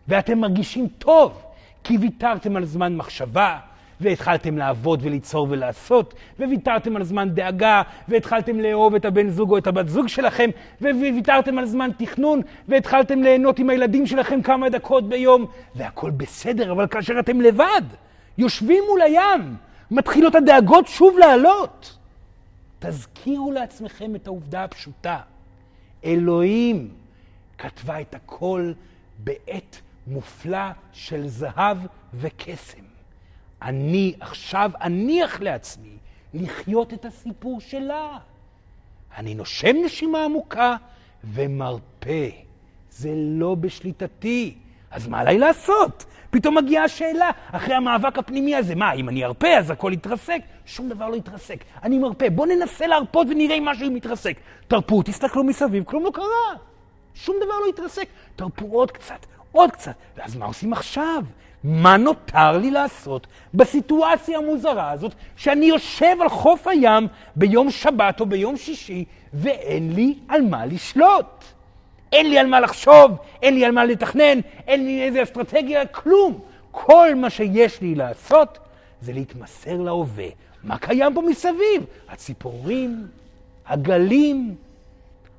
ואתם מרגישים טוב, כי ויתרתם על זמן מחשבה, והתחלתם לעבוד וליצור ולעשות, וויתרתם על זמן דאגה, והתחלתם לאהוב את הבן זוג או את הבת זוג שלכם, וויתרתם על זמן תכנון, והתחלתם ליהנות עם הילדים שלכם כמה דקות ביום, והכל בסדר, אבל כאשר אתם לבד, יושבים מול הים, מתחילות הדאגות שוב לעלות. תזכירו לעצמכם את העובדה הפשוטה. אלוהים כתבה את הכל בעת מופלא של זהב וקסם. אני עכשיו אניח לעצמי לחיות את הסיפור שלה. אני נושם נשימה עמוקה ומרפה. זה לא בשליטתי. אז מה עליי לעשות? פתאום מגיעה השאלה, אחרי המאבק הפנימי הזה, מה, אם אני ארפה אז הכל יתרסק? שום דבר לא יתרסק. אני מרפה, בואו ננסה להרפות ונראה אם משהו מתרסק. תרפו, תסתכלו מסביב, כלום לא קרה. שום דבר לא יתרסק. תרפו עוד קצת, עוד קצת. ואז מה עושים עכשיו? מה נותר לי לעשות בסיטואציה המוזרה הזאת, שאני יושב על חוף הים ביום שבת או ביום שישי, ואין לי על מה לשלוט? אין לי על מה לחשוב, אין לי על מה לתכנן, אין לי איזה אסטרטגיה, כלום. כל מה שיש לי לעשות זה להתמסר להווה. מה קיים פה מסביב? הציפורים, הגלים,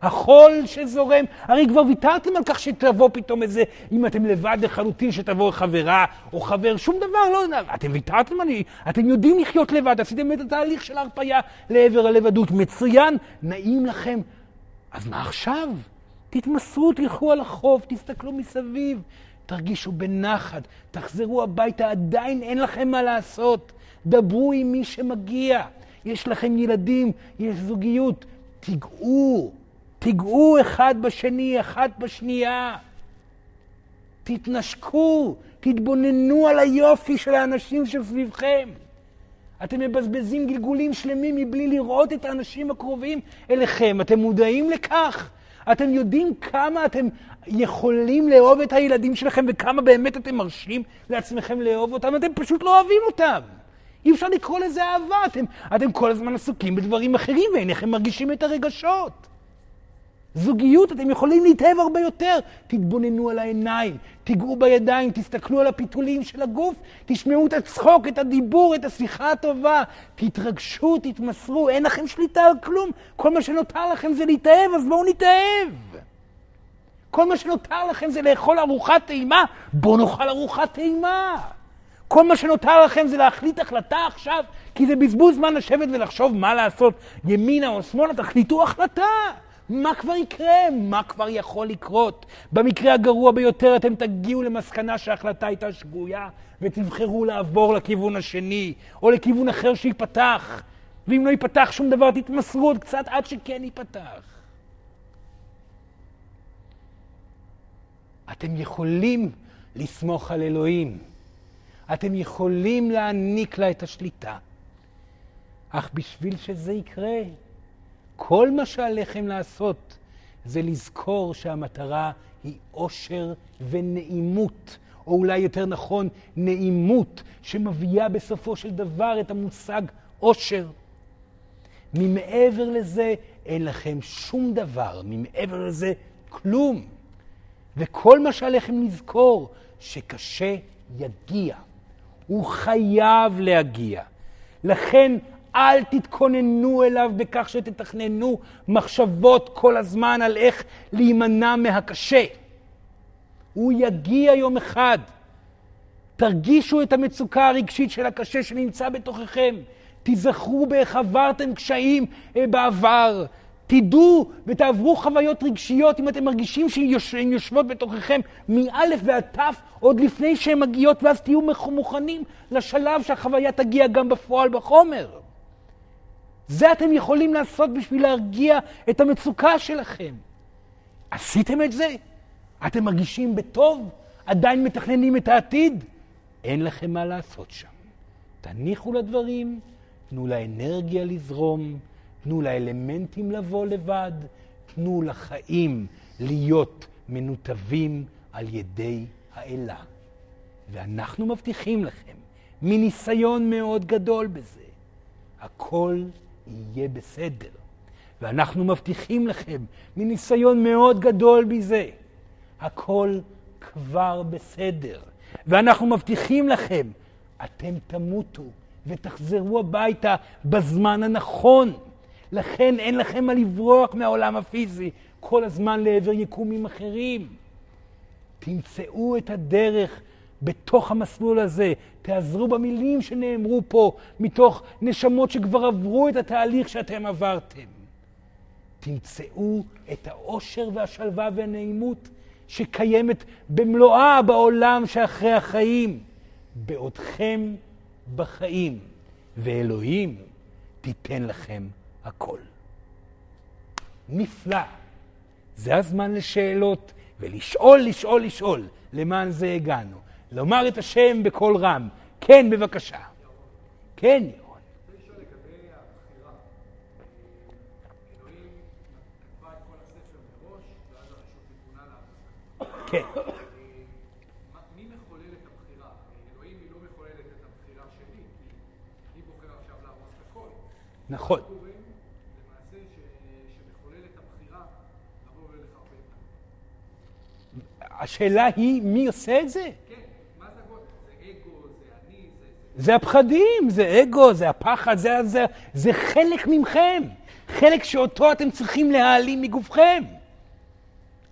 החול שזורם. הרי כבר ויתרתם על כך שתבוא פתאום איזה, אם אתם לבד לחלוטין, שתבוא חברה או חבר, שום דבר, לא, אתם ויתרתם על... אתם יודעים לחיות לבד, עשיתם את התהליך של ההרפאיה לעבר הלבדות. מצוין, נעים לכם. אז מה עכשיו? תתמסרו, תלכו על החוף, תסתכלו מסביב, תרגישו בנחת, תחזרו הביתה, עדיין אין לכם מה לעשות. דברו עם מי שמגיע. יש לכם ילדים, יש זוגיות. תיגעו, תיגעו אחד בשני, אחת בשנייה. תתנשקו, תתבוננו על היופי של האנשים שסביבכם. אתם מבזבזים גלגולים שלמים מבלי לראות את האנשים הקרובים אליכם. אתם מודעים לכך? אתם יודעים כמה אתם יכולים לאהוב את הילדים שלכם וכמה באמת אתם מרשים לעצמכם לאהוב אותם? אתם פשוט לא אוהבים אותם. אי אפשר לקרוא לזה אהבה. אתם, אתם כל הזמן עסוקים בדברים אחרים ואינכם מרגישים את הרגשות. זוגיות, אתם יכולים להתאהב הרבה יותר. תתבוננו על העיניים, תיגעו בידיים, תסתכלו על הפיתולים של הגוף, תשמעו את הצחוק, את הדיבור, את השיחה הטובה. תתרגשו, תתמסרו, אין לכם שליטה על כלום. כל מה שנותר לכם זה להתאהב, אז בואו נתאהב. כל מה שנותר לכם זה לאכול ארוחת טעימה, בואו נאכל ארוחת טעימה. כל מה שנותר לכם זה להחליט החלטה עכשיו, כי זה בזבוז זמן לשבת ולחשוב מה לעשות, ימינה או שמאלה, תחליטו החלטה. מה כבר יקרה? מה כבר יכול לקרות? במקרה הגרוע ביותר אתם תגיעו למסקנה שההחלטה הייתה שגויה ותבחרו לעבור לכיוון השני או לכיוון אחר שייפתח. ואם לא ייפתח שום דבר, תתמסרו עוד קצת עד שכן ייפתח. אתם יכולים לסמוך על אלוהים. אתם יכולים להעניק לה את השליטה. אך בשביל שזה יקרה, כל מה שעליכם לעשות זה לזכור שהמטרה היא אושר ונעימות, או אולי יותר נכון, נעימות, שמביאה בסופו של דבר את המושג אושר. ממעבר לזה אין לכם שום דבר, ממעבר לזה כלום. וכל מה שעליכם לזכור, שקשה יגיע. הוא חייב להגיע. לכן אל תתכוננו אליו בכך שתתכננו מחשבות כל הזמן על איך להימנע מהקשה. הוא יגיע יום אחד. תרגישו את המצוקה הרגשית של הקשה שנמצא בתוככם. תיזכרו באיך עברתם קשיים אה, בעבר. תדעו ותעברו חוויות רגשיות אם אתם מרגישים שהן יושבות בתוככם מאלף ועד תף עוד לפני שהן מגיעות ואז תהיו מוכנים לשלב שהחוויה תגיע גם בפועל בחומר. זה אתם יכולים לעשות בשביל להרגיע את המצוקה שלכם. עשיתם את זה? אתם מרגישים בטוב? עדיין מתכננים את העתיד? אין לכם מה לעשות שם. תניחו לדברים, תנו לאנרגיה לזרום, תנו לאלמנטים לבוא לבד, תנו לחיים להיות מנותבים על ידי האלה. ואנחנו מבטיחים לכם, מניסיון מאוד גדול בזה, הכל יהיה בסדר. ואנחנו מבטיחים לכם, מניסיון מאוד גדול בזה, הכל כבר בסדר. ואנחנו מבטיחים לכם, אתם תמותו ותחזרו הביתה בזמן הנכון. לכן אין לכם מה לברוח מהעולם הפיזי כל הזמן לעבר יקומים אחרים. תמצאו את הדרך בתוך המסלול הזה, תעזרו במילים שנאמרו פה, מתוך נשמות שכבר עברו את התהליך שאתם עברתם. תמצאו את האושר והשלווה והנעימות שקיימת במלואה בעולם שאחרי החיים, בעודכם בחיים, ואלוהים תיתן לכם הכל. נפלא. זה הזמן לשאלות, ולשאול, לשאול, לשאול. למען זה הגענו. לומר את השם בקול רם. כן, בבקשה. כן, ירון. כן. מי מחולל את הבחירה? אלוהים היא לא מחוללת את הבחירה שלי, כי אני בוחר עכשיו להרוס את הכל. נכון. למעשה שמחולל את הבחירה לבוא ולחרבן. השאלה היא, מי עושה את זה? כן, מה זה הכל? זה אגו, זה אני, זה... זה הפחדים, זה אגו, זה הפחד, זה, זה, זה חלק ממכם. חלק שאותו אתם צריכים להעלים מגופכם.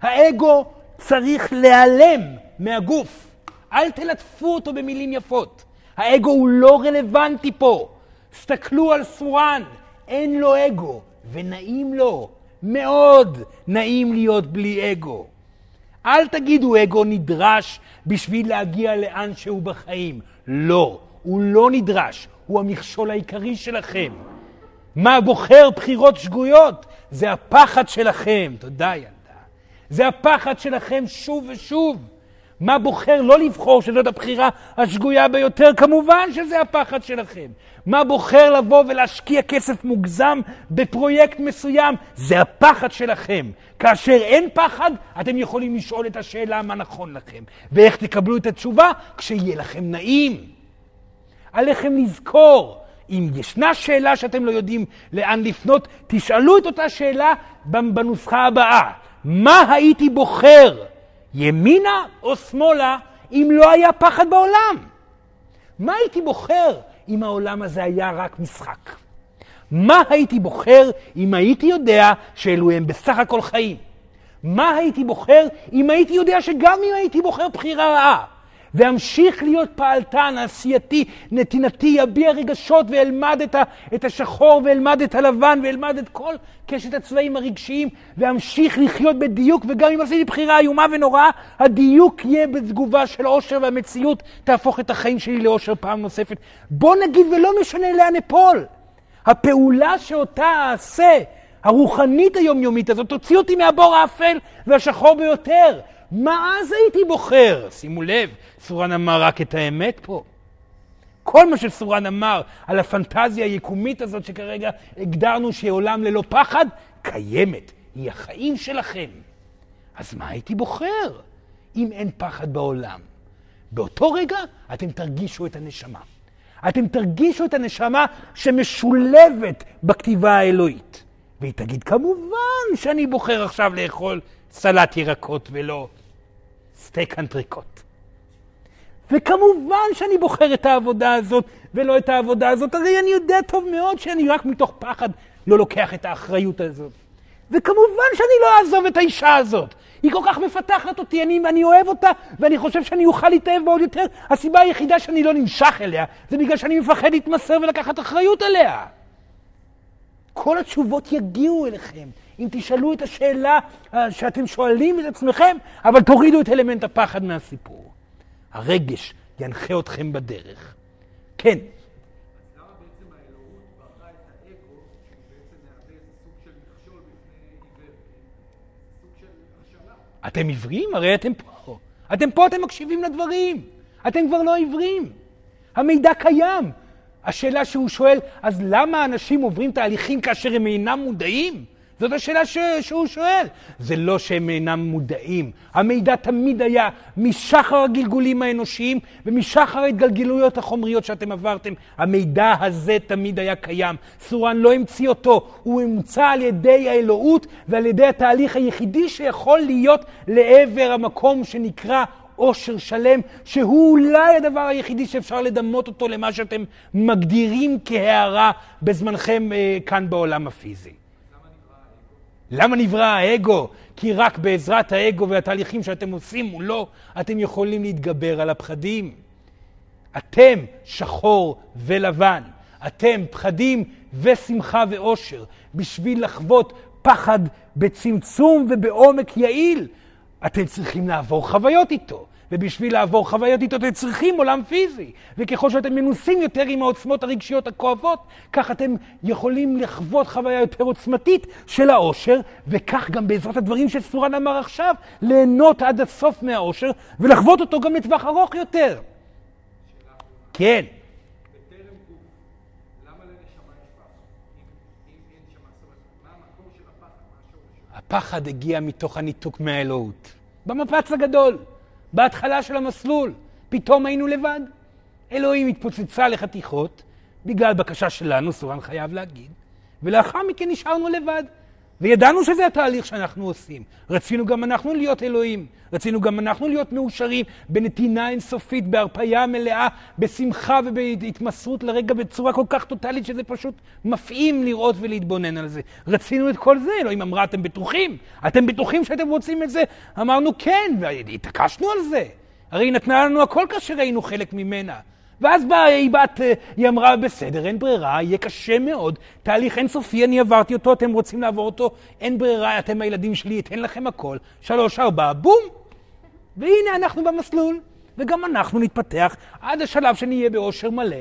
האגו צריך להיעלם מהגוף. אל תלטפו אותו במילים יפות. האגו הוא לא רלוונטי פה. סתכלו על סורן, אין לו אגו, ונעים לו. מאוד נעים להיות בלי אגו. אל תגידו אגו נדרש בשביל להגיע לאן שהוא בחיים. לא, הוא לא נדרש, הוא המכשול העיקרי שלכם. מה בוחר בחירות שגויות? זה הפחד שלכם. תודה, ילדה. זה הפחד שלכם שוב ושוב. מה בוחר לא לבחור, שזאת הבחירה השגויה ביותר? כמובן שזה הפחד שלכם. מה בוחר לבוא ולהשקיע כסף מוגזם בפרויקט מסוים? זה הפחד שלכם. כאשר אין פחד, אתם יכולים לשאול את השאלה מה נכון לכם. ואיך תקבלו את התשובה? כשיהיה לכם נעים. עליכם לזכור, אם ישנה שאלה שאתם לא יודעים לאן לפנות, תשאלו את אותה שאלה בנוסחה הבאה. מה הייתי בוחר, ימינה או שמאלה, אם לא היה פחד בעולם? מה הייתי בוחר אם העולם הזה היה רק משחק? מה הייתי בוחר אם הייתי יודע שאלו הם בסך הכל חיים? מה הייתי בוחר אם הייתי יודע שגם אם הייתי בוחר בחירה רעה, ואמשיך להיות פעלתן, עשייתי, נתינתי, אביע רגשות ואלמד את, ה, את השחור ואלמד את הלבן ואלמד את כל קשת הצבעים הרגשיים ואמשיך לחיות בדיוק וגם אם עשיתי בחירה איומה ונוראה, הדיוק יהיה בתגובה של עושר והמציאות תהפוך את החיים שלי לעושר פעם נוספת. בוא נגיד ולא משנה לאן אפול. הפעולה שאותה אעשה, הרוחנית היומיומית הזאת, תוציא אותי מהבור האפל והשחור ביותר. מה אז הייתי בוחר? שימו לב, סורן אמר רק את האמת פה. כל מה שסורן אמר על הפנטזיה היקומית הזאת שכרגע הגדרנו שהיא עולם ללא פחד, קיימת. היא החיים שלכם. אז מה הייתי בוחר אם אין פחד בעולם? באותו רגע אתם תרגישו את הנשמה. אתם תרגישו את הנשמה שמשולבת בכתיבה האלוהית. והיא תגיד, כמובן שאני בוחר עכשיו לאכול סלט ירקות ולא סטייק אנטריקוט. וכמובן שאני בוחר את העבודה הזאת ולא את העבודה הזאת, הרי אני יודע טוב מאוד שאני רק מתוך פחד לא לוקח את האחריות הזאת. וכמובן שאני לא אעזוב את האישה הזאת. היא כל כך מפתחת אותי, אני, אני אוהב אותה, ואני חושב שאני אוכל להתאהב בה עוד יותר. הסיבה היחידה שאני לא נמשך אליה, זה בגלל שאני מפחד להתמסר ולקחת אחריות עליה. כל התשובות יגיעו אליכם. אם תשאלו את השאלה אה, שאתם שואלים את עצמכם, אבל תורידו את אלמנט הפחד מהסיפור. הרגש ינחה אתכם בדרך. כן. אתם עיוורים? הרי אתם פה. אתם פה, אתם מקשיבים לדברים. אתם כבר לא עיוורים. המידע קיים. השאלה שהוא שואל, אז למה אנשים עוברים תהליכים כאשר הם אינם מודעים? זאת השאלה ש... שהוא שואל. זה לא שהם אינם מודעים. המידע תמיד היה משחר הגלגולים האנושיים ומשחר ההתגלגלויות החומריות שאתם עברתם. המידע הזה תמיד היה קיים. סורן לא המציא אותו, הוא הומצא על ידי האלוהות ועל ידי התהליך היחידי שיכול להיות לעבר המקום שנקרא עושר שלם, שהוא אולי הדבר היחידי שאפשר לדמות אותו למה שאתם מגדירים כהערה בזמנכם אה, כאן בעולם הפיזי. למה נברא האגו? כי רק בעזרת האגו והתהליכים שאתם עושים מולו, אתם יכולים להתגבר על הפחדים. אתם שחור ולבן. אתם פחדים ושמחה ואושר. בשביל לחוות פחד בצמצום ובעומק יעיל, אתם צריכים לעבור חוויות איתו. ובשביל לעבור חוויות איתו אתם צריכים עולם פיזי. וככל שאתם מנוסים יותר עם העוצמות הרגשיות הכואבות, כך אתם יכולים לחוות חוויה יותר עוצמתית של העושר, וכך גם בעזרת הדברים שסורן אמר עכשיו, ליהנות עד הסוף מהעושר, ולחוות אותו גם לטווח ארוך יותר. כן. הפחד הגיע מתוך הניתוק מהאלוהות. במפץ הגדול. בהתחלה של המסלול, פתאום היינו לבד. אלוהים התפוצצה לחתיכות, בגלל בקשה שלנו, סורן חייב להגיד, ולאחר מכן נשארנו לבד. וידענו שזה התהליך שאנחנו עושים. רצינו גם אנחנו להיות אלוהים. רצינו גם אנחנו להיות מאושרים בנתינה אינסופית, בהרפאיה מלאה, בשמחה ובהתמסרות לרגע בצורה כל כך טוטאלית שזה פשוט מפעים לראות ולהתבונן על זה. רצינו את כל זה, אלוהים אמרה, אתם בטוחים? אתם בטוחים שאתם רוצים את זה? אמרנו כן, והתעקשנו על זה. הרי היא נתנה לנו הכל כאשר היינו חלק ממנה. ואז באה היא בת, אה, היא אמרה, בסדר, אין ברירה, יהיה קשה מאוד, תהליך אינסופי, אני עברתי אותו, אתם רוצים לעבור אותו, אין ברירה, אתם הילדים שלי, אתן לכם הכל. שלוש, ארבע, בום! והנה אנחנו במסלול, וגם אנחנו נתפתח עד השלב שנהיה באושר מלא,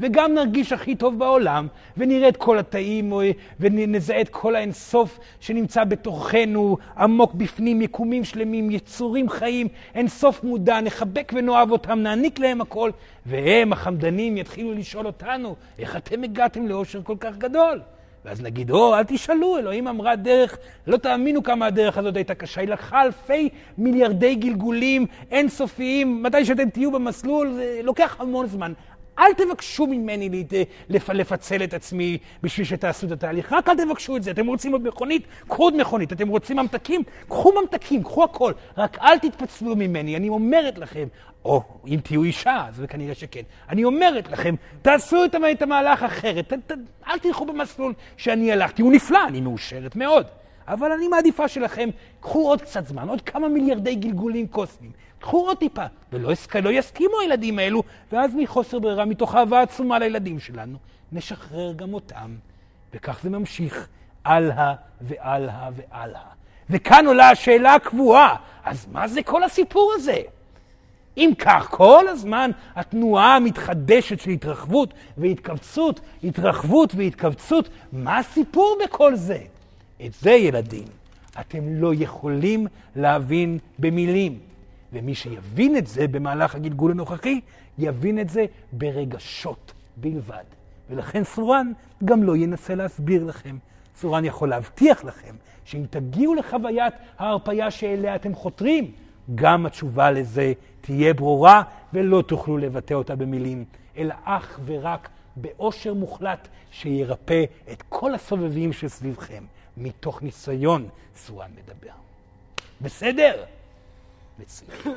וגם נרגיש הכי טוב בעולם, ונראה את כל התאים, ונזהה את כל האינסוף שנמצא בתוכנו, עמוק בפנים, יקומים שלמים, יצורים חיים, אינסוף מודע, נחבק ונאהב אותם, נעניק להם הכל, והם, החמדנים, יתחילו לשאול אותנו, איך אתם הגעתם לאושר כל כך גדול? ואז נגיד, או, אל תשאלו, אלוהים אמרה דרך, לא תאמינו כמה הדרך הזאת הייתה קשה. היא לקחה אלפי מיליארדי גלגולים אינסופיים. מתי שאתם תהיו במסלול, זה לוקח המון זמן. אל תבקשו ממני לפ, לפצל את עצמי בשביל שתעשו את התהליך, רק אל תבקשו את זה. אתם רוצים עוד מכונית? קחו עוד מכונית. אתם רוצים ממתקים? קחו ממתקים, קחו הכל. רק אל תתפצלו ממני. אני אומרת לכם, או אם תהיו אישה, אז כנראה שכן. אני אומרת לכם, תעשו את, את המהלך אחרת. ת, ת, אל תלכו במסלול שאני הלכתי. הוא נפלא, אני מאושרת מאוד. אבל אני מעדיפה שלכם, קחו עוד קצת זמן, עוד כמה מיליארדי גלגולים קוסמיים. קחו עוד טיפה. ולא לא יסכימו הילדים האלו, ואז מחוסר ברירה, מתוך אהבה עצומה לילדים שלנו, נשחרר גם אותם. וכך זה ממשיך הלאה והלאה והלאה. וכאן עולה השאלה הקבועה, אז מה זה כל הסיפור הזה? אם כך, כל הזמן התנועה המתחדשת של התרחבות והתכווצות, התרחבות והתכווצות, מה הסיפור בכל זה? את זה, ילדים, אתם לא יכולים להבין במילים. ומי שיבין את זה במהלך הגלגול הנוכחי, יבין את זה ברגשות בלבד. ולכן סורן גם לא ינסה להסביר לכם. סורן יכול להבטיח לכם שאם תגיעו לחוויית ההרפאיה שאליה אתם חותרים, גם התשובה לזה תהיה ברורה ולא תוכלו לבטא אותה במילים, אלא אך ורק באושר מוחלט שירפא את כל הסובבים שסביבכם. מתוך ניסיון סורן מדבר. בסדר?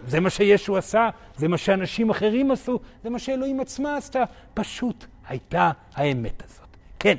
זה מה שישו עשה, זה מה שאנשים אחרים עשו, זה מה שאלוהים עצמה עשתה. פשוט הייתה האמת הזאת. כן.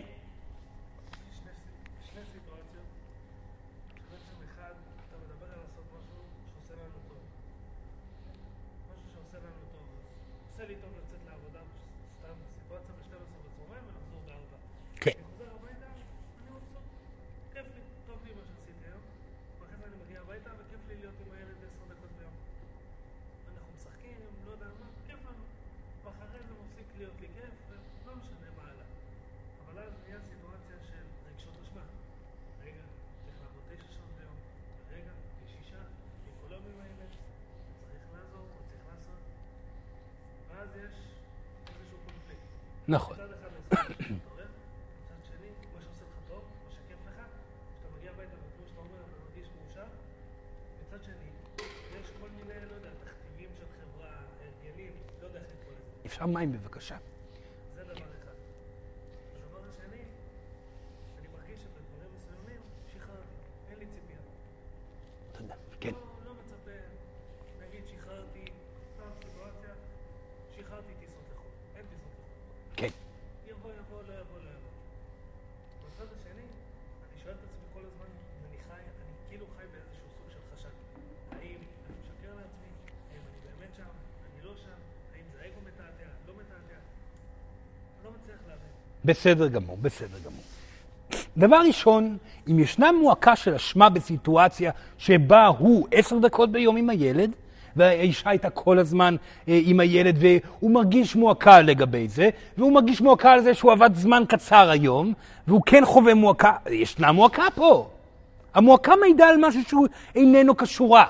נכון. אפשר מים בבקשה. זה דבר אחד. הדבר השני, אני מרגיש שבדברים מסוימים שחררתי, אין לי ציפייה. תודה. כן. לא, לא מצפה, נגיד שחררתי, סתם סיטואציה, שחררתי טיסות לחו"ל, אין טיסות לחו"ל. כן. יבוא, יבוא, לא יבוא, לא יבוא. בצד השני, אני שואל את עצמי כל הזמן, אם אני חי, אני כאילו חי באיזשהו סוג של חשד. האם אני משקר לעצמי? האם אני באמת שם? אני לא שם? האם זה האגו מתעתע? לא מתעתע? אני לא מצליח להבין. בסדר גמור, בסדר גמור. דבר ראשון, אם ישנה מועקה של אשמה בסיטואציה שבה הוא עשר דקות ביום עם הילד, והאישה הייתה כל הזמן אה, עם הילד, והוא מרגיש מועקה לגבי זה, והוא מרגיש מועקה על זה שהוא עבד זמן קצר היום, והוא כן חווה מועקה, ישנה מועקה פה. המועקה מעידה על משהו שהוא איננו קשורה.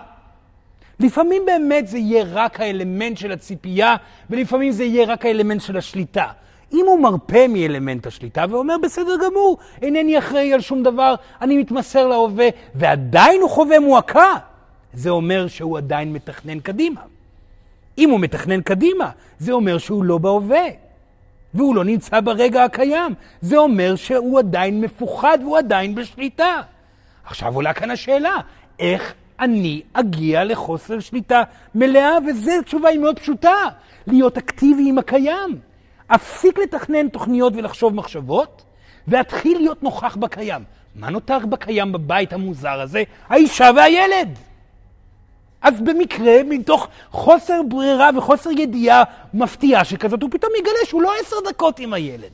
לפעמים באמת זה יהיה רק האלמנט של הציפייה, ולפעמים זה יהיה רק האלמנט של השליטה. אם הוא מרפה מאלמנט השליטה ואומר, בסדר גמור, אינני אחראי על שום דבר, אני מתמסר להווה, ועדיין הוא חווה מועקה, זה אומר שהוא עדיין מתכנן קדימה. אם הוא מתכנן קדימה, זה אומר שהוא לא בהווה, והוא לא נמצא ברגע הקיים. זה אומר שהוא עדיין מפוחד והוא עדיין בשליטה. עכשיו עולה כאן השאלה, איך אני אגיע לחוסר שליטה מלאה? וזו תשובה היא מאוד פשוטה, להיות אקטיבי עם הקיים. אפסיק לתכנן תוכניות ולחשוב מחשבות, ואתחיל להיות נוכח בקיים. מה נותר בקיים בבית המוזר הזה? האישה והילד. אז במקרה, מתוך חוסר ברירה וחוסר ידיעה מפתיעה שכזאת, הוא פתאום יגלה שהוא לא עשר דקות עם הילד,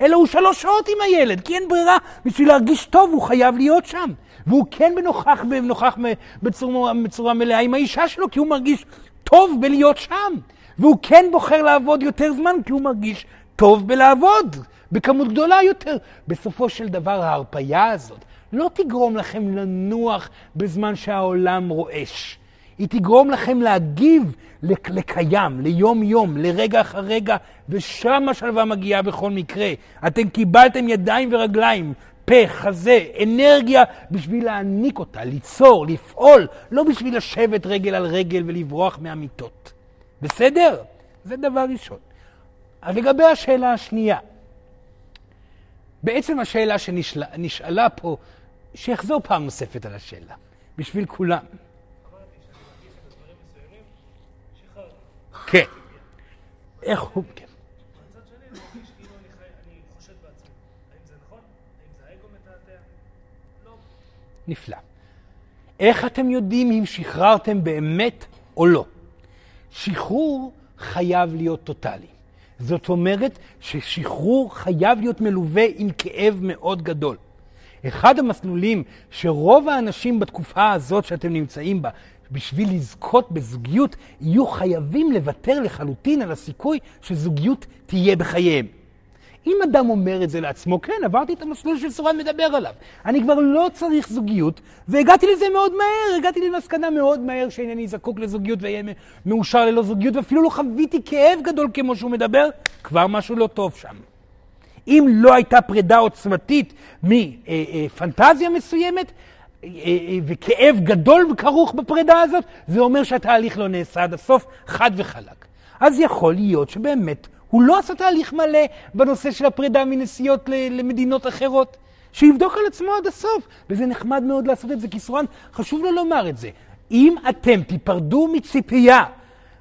אלא הוא שלוש שעות עם הילד, כי אין ברירה. בשביל להרגיש טוב הוא חייב להיות שם. והוא כן בנוכח, בנוכח בצורה, בצורה מלאה עם האישה שלו, כי הוא מרגיש טוב בלהיות שם. והוא כן בוחר לעבוד יותר זמן, כי הוא מרגיש טוב בלעבוד, בכמות גדולה יותר. בסופו של דבר, ההרפייה הזאת לא תגרום לכם לנוח בזמן שהעולם רועש. היא תגרום לכם להגיב לקיים, ליום-יום, לרגע אחר רגע, ושם השלווה מגיעה בכל מקרה. אתם קיבלתם ידיים ורגליים, פה, חזה, אנרגיה בשביל להעניק אותה, ליצור, לפעול, לא בשביל לשבת רגל על רגל ולברוח מהמיטות. בסדר? זה דבר ראשון. אז לגבי השאלה השנייה, בעצם השאלה שנשאלה פה, שיחזור פעם נוספת על השאלה, בשביל כולם. כן. איך הוא... כן. נפלא. איך אתם יודעים אם שחררתם באמת או לא? שחרור חייב להיות טוטאלי. זאת אומרת ששחרור חייב להיות מלווה עם כאב מאוד גדול. אחד המסלולים שרוב האנשים בתקופה הזאת שאתם נמצאים בה, בשביל לזכות בזוגיות, יהיו חייבים לוותר לחלוטין על הסיכוי שזוגיות תהיה בחייהם. אם אדם אומר את זה לעצמו, כן, עברתי את המסלול שסורן מדבר עליו. אני כבר לא צריך זוגיות, והגעתי לזה מאוד מהר, הגעתי למסקנה מאוד מהר שאינני זקוק לזוגיות ואהיה מאושר ללא זוגיות, ואפילו לא חוויתי כאב גדול כמו שהוא מדבר, כבר משהו לא טוב שם. אם לא הייתה פרידה עוצמתית מפנטזיה מסוימת, אה, אה, וכאב גדול כרוך בפרידה הזאת, זה אומר שהתהליך לא נעשה עד הסוף, חד וחלק. אז יכול להיות שבאמת הוא לא עשה תהליך מלא בנושא של הפרידה מנסיעות למדינות אחרות. שיבדוק על עצמו עד הסוף, וזה נחמד מאוד לעשות את זה, כי סורן, חשוב לו לומר את זה. אם אתם תיפרדו מציפייה,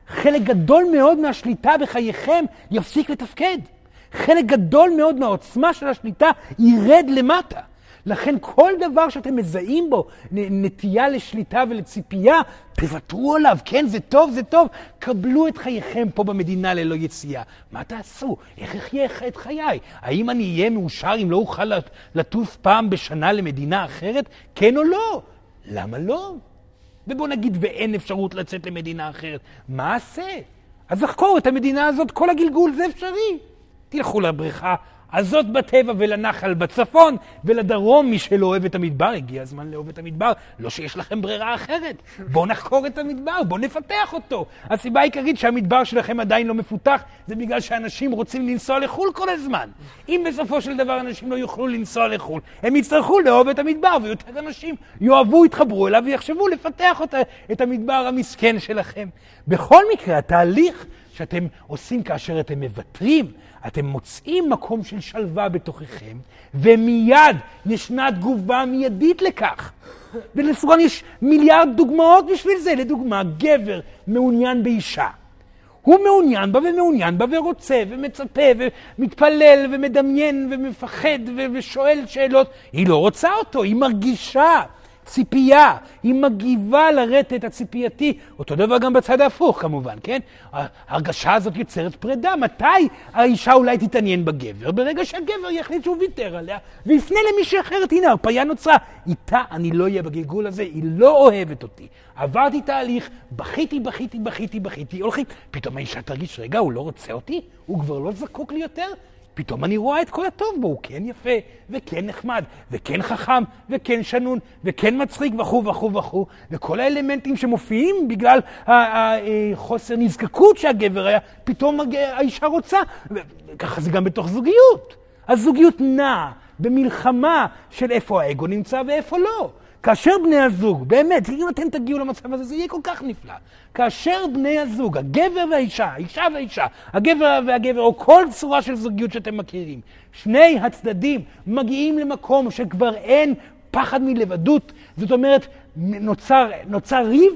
חלק גדול מאוד מהשליטה בחייכם יפסיק לתפקד. חלק גדול מאוד מהעוצמה של השליטה ירד למטה. לכן כל דבר שאתם מזהים בו נטייה לשליטה ולציפייה, תוותרו עליו, כן, זה טוב, זה טוב. קבלו את חייכם פה במדינה ללא יציאה. מה תעשו? איך אחיה את חיי? האם אני אהיה מאושר אם לא אוכל לטוס פעם בשנה למדינה אחרת? כן או לא? למה לא? ובוא נגיד ואין אפשרות לצאת למדינה אחרת, מה אעשה? אז לחקור את המדינה הזאת, כל הגלגול זה אפשרי. תלכו לבריכה הזאת בטבע ולנחל בצפון, ולדרום מי שלא אוהב את המדבר, הגיע הזמן לאהוב את המדבר. לא שיש לכם ברירה אחרת. בואו נחקור את המדבר, בואו נפתח אותו. הסיבה העיקרית שהמדבר שלכם עדיין לא מפותח, זה בגלל שאנשים רוצים לנסוע לחו"ל כל הזמן. אם בסופו של דבר אנשים לא יוכלו לנסוע לחו"ל, הם יצטרכו לאהוב את המדבר, ויותר אנשים יאהבו, יתחברו אליו ויחשבו לפתח אותה, את המדבר המסכן שלכם. בכל מקרה, התהליך שאתם עושים כאשר אתם מוותרים, אתם מוצאים מקום של שלווה בתוככם, ומיד ישנה תגובה מיידית לכך. ולסורן יש מיליארד דוגמאות בשביל זה. לדוגמה, גבר מעוניין באישה. הוא מעוניין בה ומעוניין בה ורוצה ומצפה ומתפלל ומדמיין ומפחד ושואל שאלות. היא לא רוצה אותו, היא מרגישה ציפייה, היא מגיבה לרטט הציפייתי. אותו דבר גם בצד ההפוך כמובן, כן? ההרגשה הזאת יוצרת פרידה. מתי האישה אולי תתעניין בגבר? ברגע שהגבר יחליט שהוא ויתר עליה ויפנה למישהי אחרת. הנה, הרפאיה נוצרה. איתה אני לא אהיה בגלגול הזה, היא לא אוהבת אותי. עברתי תהליך, בכיתי, בכיתי, בכיתי, בכיתי, הולכים. פתאום האישה תרגיש, רגע, הוא לא רוצה אותי? הוא כבר לא זקוק לי יותר? פתאום אני רואה את כל הטוב בו, הוא כן יפה, וכן נחמד, וכן חכם, וכן שנון, וכן מצחיק, וכו' וכו' וכו', וכל האלמנטים שמופיעים בגלל החוסר נזקקות שהגבר היה, פתאום האישה רוצה, וככה זה גם בתוך זוגיות. הזוגיות נעה במלחמה של איפה האגו נמצא ואיפה לא. כאשר בני הזוג, באמת, אם אתם תגיעו למצב הזה, זה יהיה כל כך נפלא. כאשר בני הזוג, הגבר והאישה, האישה והאישה, הגבר והגבר, או כל צורה של זוגיות שאתם מכירים, שני הצדדים מגיעים למקום שכבר אין פחד מלבדות, זאת אומרת, נוצר, נוצר ריב,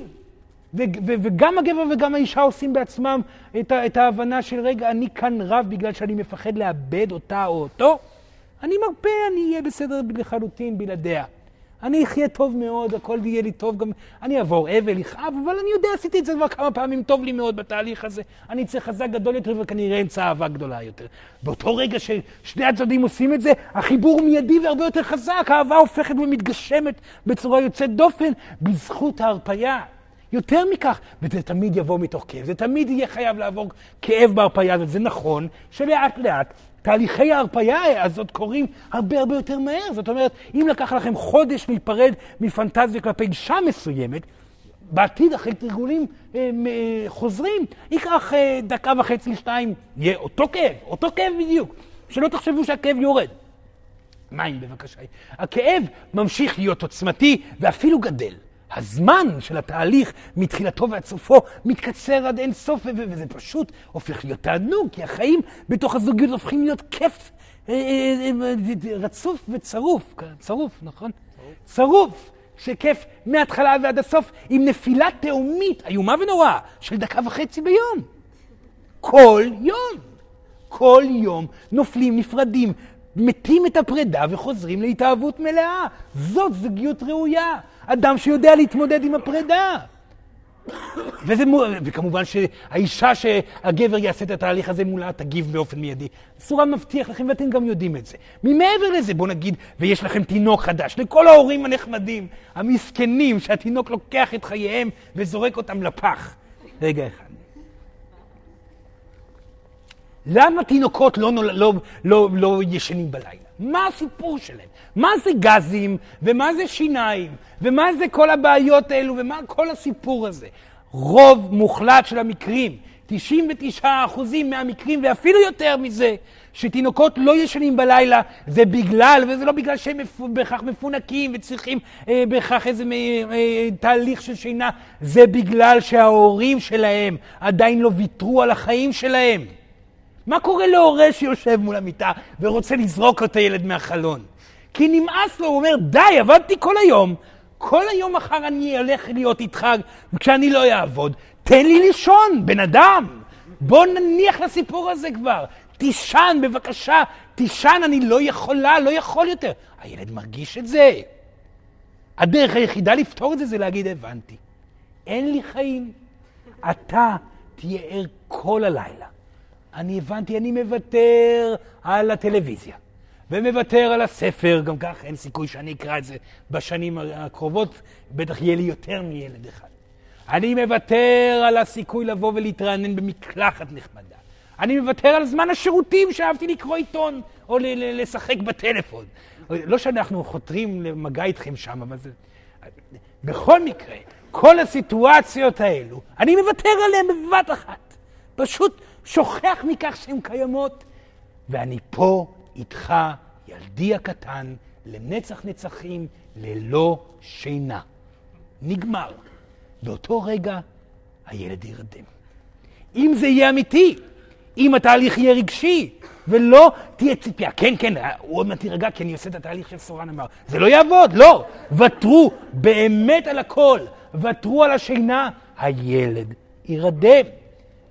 ו- ו- וגם הגבר וגם האישה עושים בעצמם את, ה- את ההבנה של רגע, אני כאן רב בגלל שאני מפחד לאבד אותה או אותו, אני מרפה, אני אהיה בסדר לחלוטין בלעדיה. אני אחיה טוב מאוד, הכל יהיה לי טוב, גם אני אעבור אבל, יכאב, אבל אני יודע, עשיתי את זה כבר כמה פעמים, טוב לי מאוד בתהליך הזה. אני צריך חזק גדול יותר וכנראה אמצע אהבה גדולה יותר. באותו רגע ששני הצדדים עושים את זה, החיבור מיידי והרבה יותר חזק, האהבה הופכת ומתגשמת בצורה יוצאת דופן בזכות ההרפייה. יותר מכך, וזה תמיד יבוא מתוך כאב, זה תמיד יהיה חייב לעבור כאב בהרפייה הזאת. זה נכון שלאט לאט תהליכי ההרפייה הזאת קורים הרבה הרבה יותר מהר. זאת אומרת, אם לקח לכם חודש להיפרד מפנטזיה כלפי אישה מסוימת, בעתיד, אחרי תרגולים אה, אה, חוזרים, ייקח אה, דקה וחצי, שתיים, יהיה אותו כאב, אותו כאב בדיוק. שלא תחשבו שהכאב יורד. מים בבקשה. הכאב ממשיך להיות עוצמתי ואפילו גדל. הזמן של התהליך מתחילתו ועד סופו מתקצר עד אין סוף, וזה פשוט הופך להיות תענוג, כי החיים בתוך הזוגיות הופכים להיות כיף אה, אה, אה, רצוף וצרוף, צרוף, נכון? צרוף, שכיף מההתחלה ועד הסוף, עם נפילה תהומית איומה ונוראה של דקה וחצי ביום. כל יום. כל יום נופלים, נפרדים, מתים את הפרידה וחוזרים להתאהבות מלאה. זאת זוגיות ראויה. אדם שיודע להתמודד עם הפרידה. וזה, וכמובן שהאישה שהגבר יעשה את התהליך הזה מולה תגיב באופן מיידי. אסורה מבטיח לכם, ואתם גם יודעים את זה. ממעבר לזה, בואו נגיד, ויש לכם תינוק חדש, לכל ההורים הנחמדים, המסכנים, שהתינוק לוקח את חייהם וזורק אותם לפח. רגע אחד. למה תינוקות לא, נול... לא, לא, לא ישנים בלילה? מה הסיפור שלהם? מה זה גזים, ומה זה שיניים, ומה זה כל הבעיות האלו, ומה כל הסיפור הזה? רוב מוחלט של המקרים, 99% מהמקרים, ואפילו יותר מזה, שתינוקות לא ישנים בלילה, זה בגלל, וזה לא בגלל שהם. בהכרח מפונקים וצריכים אה, בהכרח איזה אה, תהליך של שינה, זה בגלל שההורים שלהם עדיין לא ויתרו על החיים שלהם. מה קורה להורה שיושב מול המיטה ורוצה לזרוק את הילד מהחלון? כי נמאס לו, הוא אומר, די, עבדתי כל היום, כל היום מחר אני הולך להיות איתך כשאני לא אעבוד, תן לי לישון, בן אדם. בוא נניח לסיפור הזה כבר. תישן, בבקשה, תישן, אני לא יכולה, לא יכול יותר. הילד מרגיש את זה. הדרך היחידה לפתור את זה זה להגיד, הבנתי. אין לי חיים. אתה תהיה ער כל הלילה. אני הבנתי, אני מוותר על הטלוויזיה, ומוותר על הספר, גם כך אין סיכוי שאני אקרא את זה בשנים הקרובות, בטח יהיה לי יותר מילד אחד. אני מוותר על הסיכוי לבוא ולהתרענן במקלחת נחמדה. אני מוותר על זמן השירותים שאהבתי לקרוא עיתון, או לשחק בטלפון. לא שאנחנו חותרים למגע איתכם שם, אבל זה... בכל מקרה, כל הסיטואציות האלו, אני מוותר עליהן בבת אחת. פשוט שוכח מכך שהן קיימות, ואני פה איתך, ילדי הקטן, לנצח נצחים, ללא שינה. נגמר. באותו רגע הילד יירדם. אם זה יהיה אמיתי, אם התהליך יהיה רגשי, ולא תהיה ציפייה. כן, כן, הוא עוד מעט יירגע כי אני עושה את התהליך של סורן אמר. זה לא יעבוד, לא. ותרו באמת על הכל, ותרו על השינה, הילד יירדם.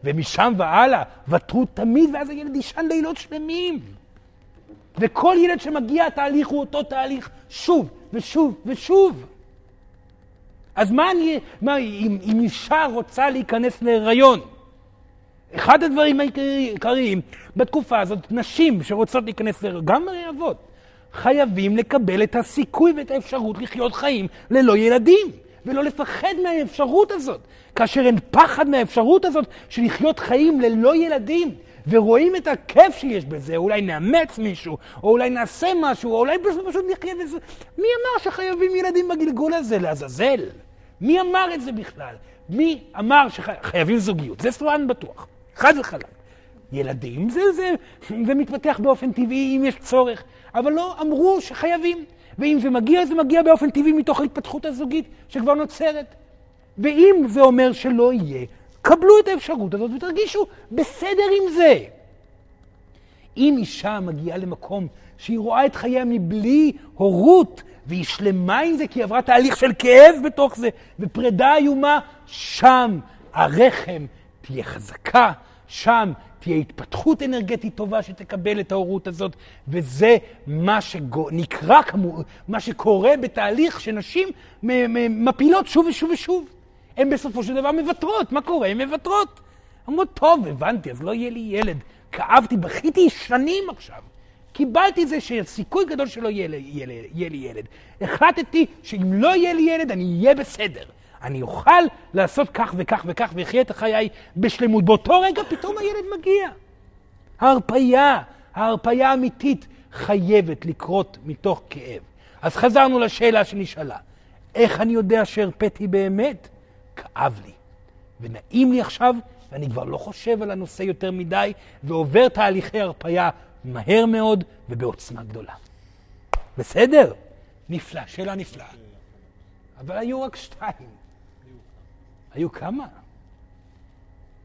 ומשם והלאה, ותרו תמיד, ואז הילד יישן לילות שלמים. וכל ילד שמגיע, התהליך הוא אותו תהליך שוב ושוב ושוב. אז מה אני, מה, אם, אם אישה רוצה להיכנס להיריון, אחד הדברים העיקריים בתקופה הזאת, נשים שרוצות להיכנס להיריון, גם אבות, חייבים לקבל את הסיכוי ואת האפשרות לחיות חיים ללא ילדים. ולא לפחד מהאפשרות הזאת. כאשר אין פחד מהאפשרות הזאת של לחיות חיים ללא ילדים, ורואים את הכיף שיש בזה, אולי נאמץ מישהו, או אולי נעשה משהו, או אולי פשוט נחיה בזה. מי אמר שחייבים ילדים בגלגול הזה, לעזאזל? מי אמר את זה בכלל? מי אמר שחייבים זוגיות? זה סטואן בטוח, חד וחלק. ילדים, זה, זה, זה מתפתח באופן טבעי אם יש צורך, אבל לא אמרו שחייבים. ואם זה מגיע, זה מגיע באופן טבעי מתוך ההתפתחות הזוגית שכבר נוצרת. ואם זה אומר שלא יהיה, קבלו את האפשרות הזאת ותרגישו בסדר עם זה. אם אישה מגיעה למקום שהיא רואה את חייה מבלי הורות, והיא שלמה עם זה כי היא עברה תהליך של כאב בתוך זה, ופרידה איומה, שם הרחם תהיה חזקה, שם תהיה התפתחות אנרגטית טובה שתקבל את ההורות הזאת, וזה מה שנקרא, מה שקורה בתהליך שנשים מפילות שוב ושוב ושוב. הן בסופו של דבר מוותרות, מה קורה? הן מוותרות. אומרות, טוב, הבנתי, אז לא יהיה לי ילד. כאבתי, בכיתי שנים עכשיו. קיבלתי את זה שיש סיכוי גדול שלא יהיה לי ילד. החלטתי שאם לא יהיה לי ילד, אני אהיה בסדר. אני אוכל לעשות כך וכך וכך ואחיה את חיי בשלמות. באותו רגע פתאום הילד מגיע. ההרפייה, ההרפייה האמיתית חייבת לקרות מתוך כאב. אז חזרנו לשאלה שנשאלה. איך אני יודע שהרפאתי באמת? כאב לי. ונעים לי עכשיו, ואני כבר לא חושב על הנושא יותר מדי, ועובר תהליכי הרפייה מהר מאוד ובעוצמה גדולה. בסדר? נפלא, שאלה נפלאה. אבל היו רק שתיים. היו כמה?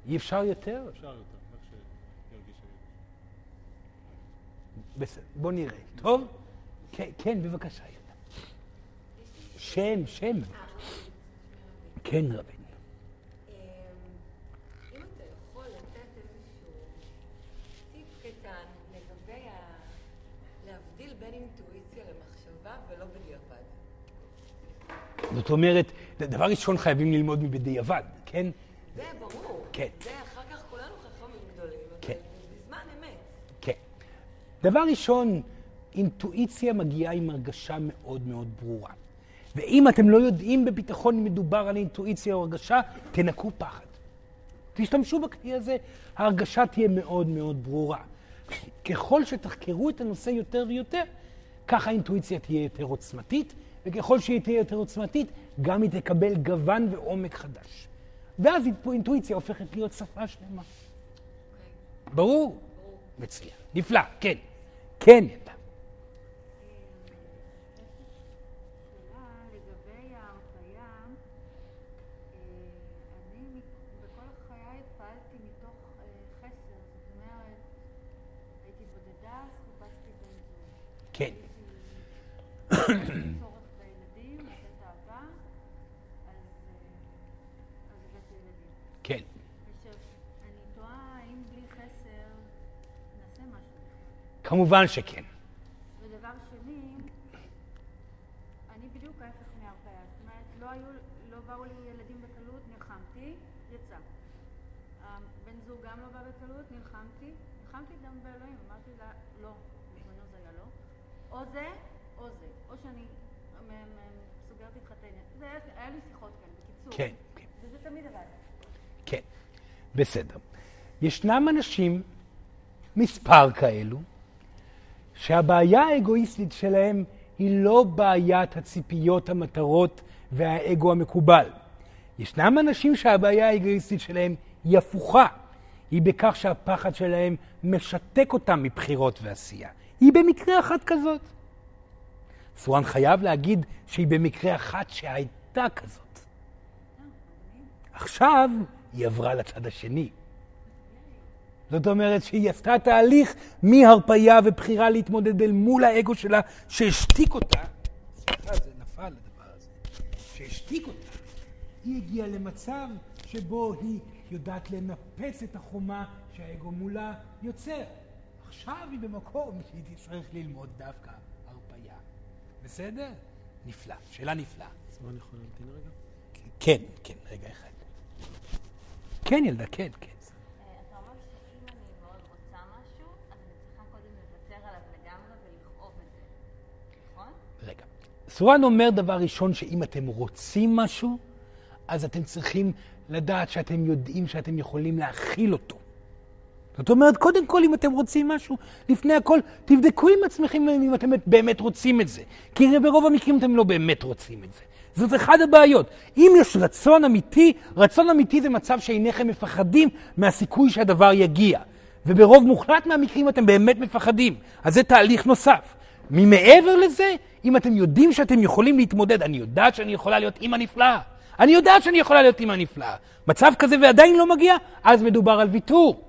אי אפשר יותר? אפשר יותר, איך שירגיש בסדר, בוא נראה. טוב? כן, כן, בבקשה. שם, שם. כן, רבי. זאת אומרת, דבר ראשון חייבים ללמוד מבדיעבד, כן? זה ברור. כן. זה אחר כך כולנו חכמים גדולים. כן. בזמן אמת. כן. דבר ראשון, אינטואיציה מגיעה עם הרגשה מאוד מאוד ברורה. ואם אתם לא יודעים בביטחון אם מדובר על אינטואיציה או הרגשה, תנקו פחד. תשתמשו בכלי הזה, ההרגשה תהיה מאוד מאוד ברורה. ככל שתחקרו את הנושא יותר ויותר, ככה האינטואיציה תהיה יותר עוצמתית, וככל שהיא תהיה יותר עוצמתית, גם היא תקבל גוון ועומק חדש. ואז אינטואיציה הופכת להיות שפה שלמה. ברור? מצוין. נפלא, כן. כן. שאלה *coughs* כמובן שכן. ודבר שני, אני בדיוק ההפך מהרפאיה. זאת אומרת, לא, היו, לא באו לי ילדים בקלות, נלחמתי, יצא. הבן זוג גם לא בא בקלות, נלחמתי. נלחמתי גם באלוהים, אמרתי לה, לא, בזמנו זה היה לא. או זה, או זה. או שאני סוגרת. זה היה, לי שיחות כאן, בקיצור. כן, כן. וזה תמיד עבד. כן, בסדר. ישנם אנשים, מספר כאלו, שהבעיה האגואיסטית שלהם היא לא בעיית הציפיות, המטרות והאגו המקובל. ישנם אנשים שהבעיה האגואיסטית שלהם היא הפוכה. היא בכך שהפחד שלהם משתק אותם מבחירות ועשייה. היא במקרה אחת כזאת. סורן חייב להגיד שהיא במקרה אחת שהייתה כזאת. עכשיו היא עברה לצד השני. זאת אומרת שהיא עשתה תהליך מהרפאיה ובחירה להתמודד אל מול האגו שלה שהשתיק אותה. סליחה, זה נפל הדבר הזה. שהשתיק אותה. היא הגיעה למצב שבו היא יודעת לנפץ את החומה שהאגו מולה יוצר. עכשיו היא במקום שהיא תצטרך ללמוד דווקא הרפאיה. בסדר? נפלא. שאלה נפלאה. סורן יכול להמתין רגע? כן, כן, רגע אחד. כן, ילדה, כן, כן. אתה אומר שאם אני מאוד רוצה משהו, אז אני צריכה קודם לוותר עליו לגמרי ולכאוב את זה, נכון? רגע. סורן אומר דבר ראשון, שאם אתם רוצים משהו, אז אתם צריכים לדעת שאתם יודעים שאתם יכולים להכיל אותו. זאת אומרת, קודם כל, אם אתם רוצים משהו, לפני הכל, תבדקו עם עצמכם אם אתם באמת רוצים את זה. כי ברוב המקרים אתם לא באמת רוצים את זה. זאת אחת הבעיות. אם יש רצון אמיתי, רצון אמיתי זה מצב שאינכם מפחדים מהסיכוי שהדבר יגיע. וברוב מוחלט מהמקרים אתם באמת מפחדים. אז זה תהליך נוסף. ממעבר לזה, אם אתם יודעים שאתם יכולים להתמודד, אני יודעת שאני יכולה להיות אימא נפלאה. אני יודעת שאני יכולה להיות אימא נפלאה. מצב כזה ועדיין לא מגיע, אז מדובר על ויתור.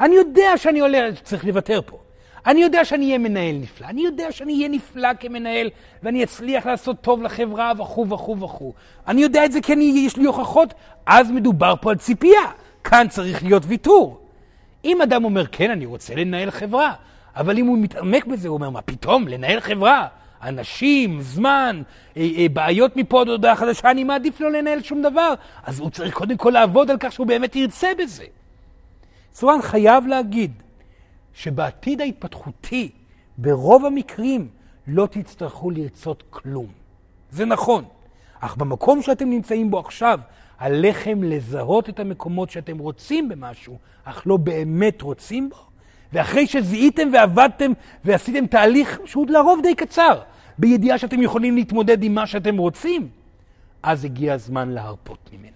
אני יודע שאני עולה, צריך לוותר פה. אני יודע שאני אהיה מנהל נפלא, אני יודע שאני אהיה נפלא כמנהל, ואני אצליח לעשות טוב לחברה וכו' וכו' וכו'. אני יודע את זה כי אני, יש לי הוכחות, אז מדובר פה על ציפייה. כאן צריך להיות ויתור. אם אדם אומר, כן, אני רוצה לנהל חברה, אבל אם הוא מתעמק בזה, הוא אומר, מה פתאום, לנהל חברה? אנשים, זמן, אה, אה, בעיות מפה עד הודעה חדשה, אני מעדיף לא לנהל שום דבר. אז הוא צריך קודם כל לעבוד על כך שהוא באמת ירצה בזה. סורן חייב להגיד שבעתיד ההתפתחותי, ברוב המקרים, לא תצטרכו לרצות כלום. זה נכון. אך במקום שאתם נמצאים בו עכשיו, עליכם לזהות את המקומות שאתם רוצים במשהו, אך לא באמת רוצים בו. ואחרי שזיהיתם ועבדתם ועשיתם תהליך שהוא לרוב די קצר, בידיעה שאתם יכולים להתמודד עם מה שאתם רוצים, אז הגיע הזמן להרפות ממנו.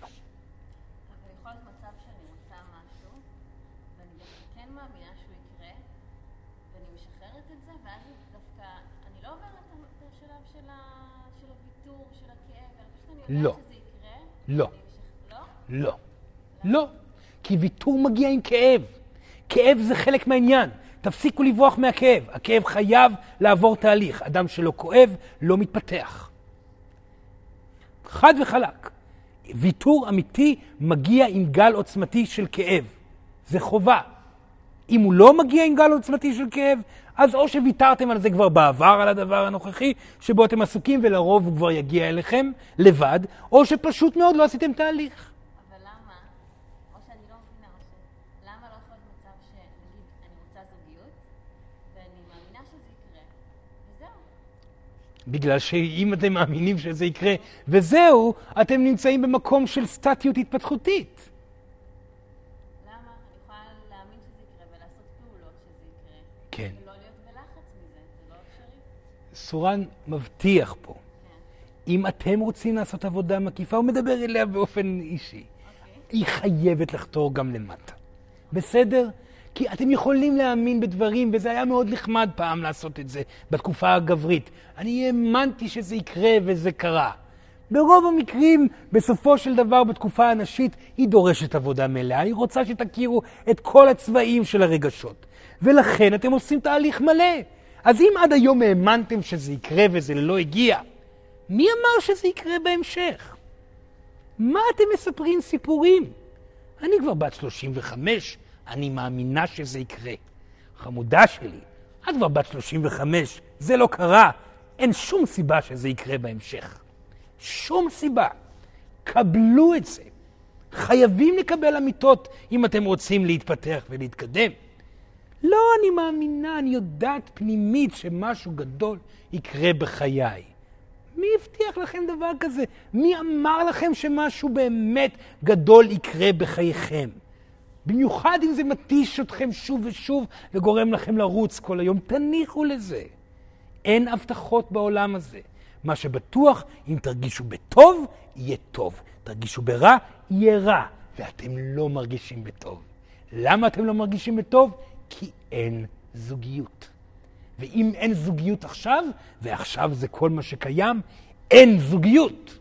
לא לא. לא. לא? לא. לא. כי ויתור מגיע עם כאב. כאב זה חלק מהעניין. תפסיקו לברוח מהכאב. הכאב חייב לעבור תהליך. אדם שלא כואב, לא מתפתח. חד וחלק. ויתור אמיתי מגיע עם גל עוצמתי של כאב. זה חובה. אם הוא לא מגיע עם גל עוצמתי של כאב, אז או שוויתרתם על זה כבר בעבר, על הדבר הנוכחי, שבו אתם עסוקים ולרוב הוא כבר יגיע אליכם לבד, או שפשוט מאוד לא עשיתם תהליך. בגלל שאם אתם מאמינים שזה יקרה, וזהו, אתם נמצאים במקום של סטטיות התפתחותית. למה? אני יכולה להאמין שזה יקרה ולעשות פעולות שזה יקרה. כן. ולא להיות בלחץ מזה, זה לא אפשרי. סורן מבטיח פה. כן. אם אתם רוצים לעשות עבודה מקיפה, הוא מדבר אליה באופן אישי. אוקיי. היא חייבת לחתור גם למטה. בסדר? כי אתם יכולים להאמין בדברים, וזה היה מאוד נחמד פעם לעשות את זה בתקופה הגברית. אני האמנתי שזה יקרה וזה קרה. ברוב המקרים, בסופו של דבר, בתקופה הנשית, היא דורשת עבודה מלאה. היא רוצה שתכירו את כל הצבעים של הרגשות. ולכן אתם עושים תהליך מלא. אז אם עד היום האמנתם שזה יקרה וזה לא הגיע, מי אמר שזה יקרה בהמשך? מה אתם מספרים סיפורים? אני כבר בת 35, אני מאמינה שזה יקרה. חמודה שלי, את כבר בת 35, זה לא קרה. אין שום סיבה שזה יקרה בהמשך. שום סיבה. קבלו את זה. חייבים לקבל אמיתות אם אתם רוצים להתפתח ולהתקדם. לא, אני מאמינה, אני יודעת פנימית שמשהו גדול יקרה בחיי. מי הבטיח לכם דבר כזה? מי אמר לכם שמשהו באמת גדול יקרה בחייכם? במיוחד אם זה מתיש אתכם שוב ושוב וגורם לכם לרוץ כל היום, תניחו לזה. אין הבטחות בעולם הזה. מה שבטוח, אם תרגישו בטוב, יהיה טוב. תרגישו ברע, יהיה רע. ואתם לא מרגישים בטוב. למה אתם לא מרגישים בטוב? כי אין זוגיות. ואם אין זוגיות עכשיו, ועכשיו זה כל מה שקיים, אין זוגיות.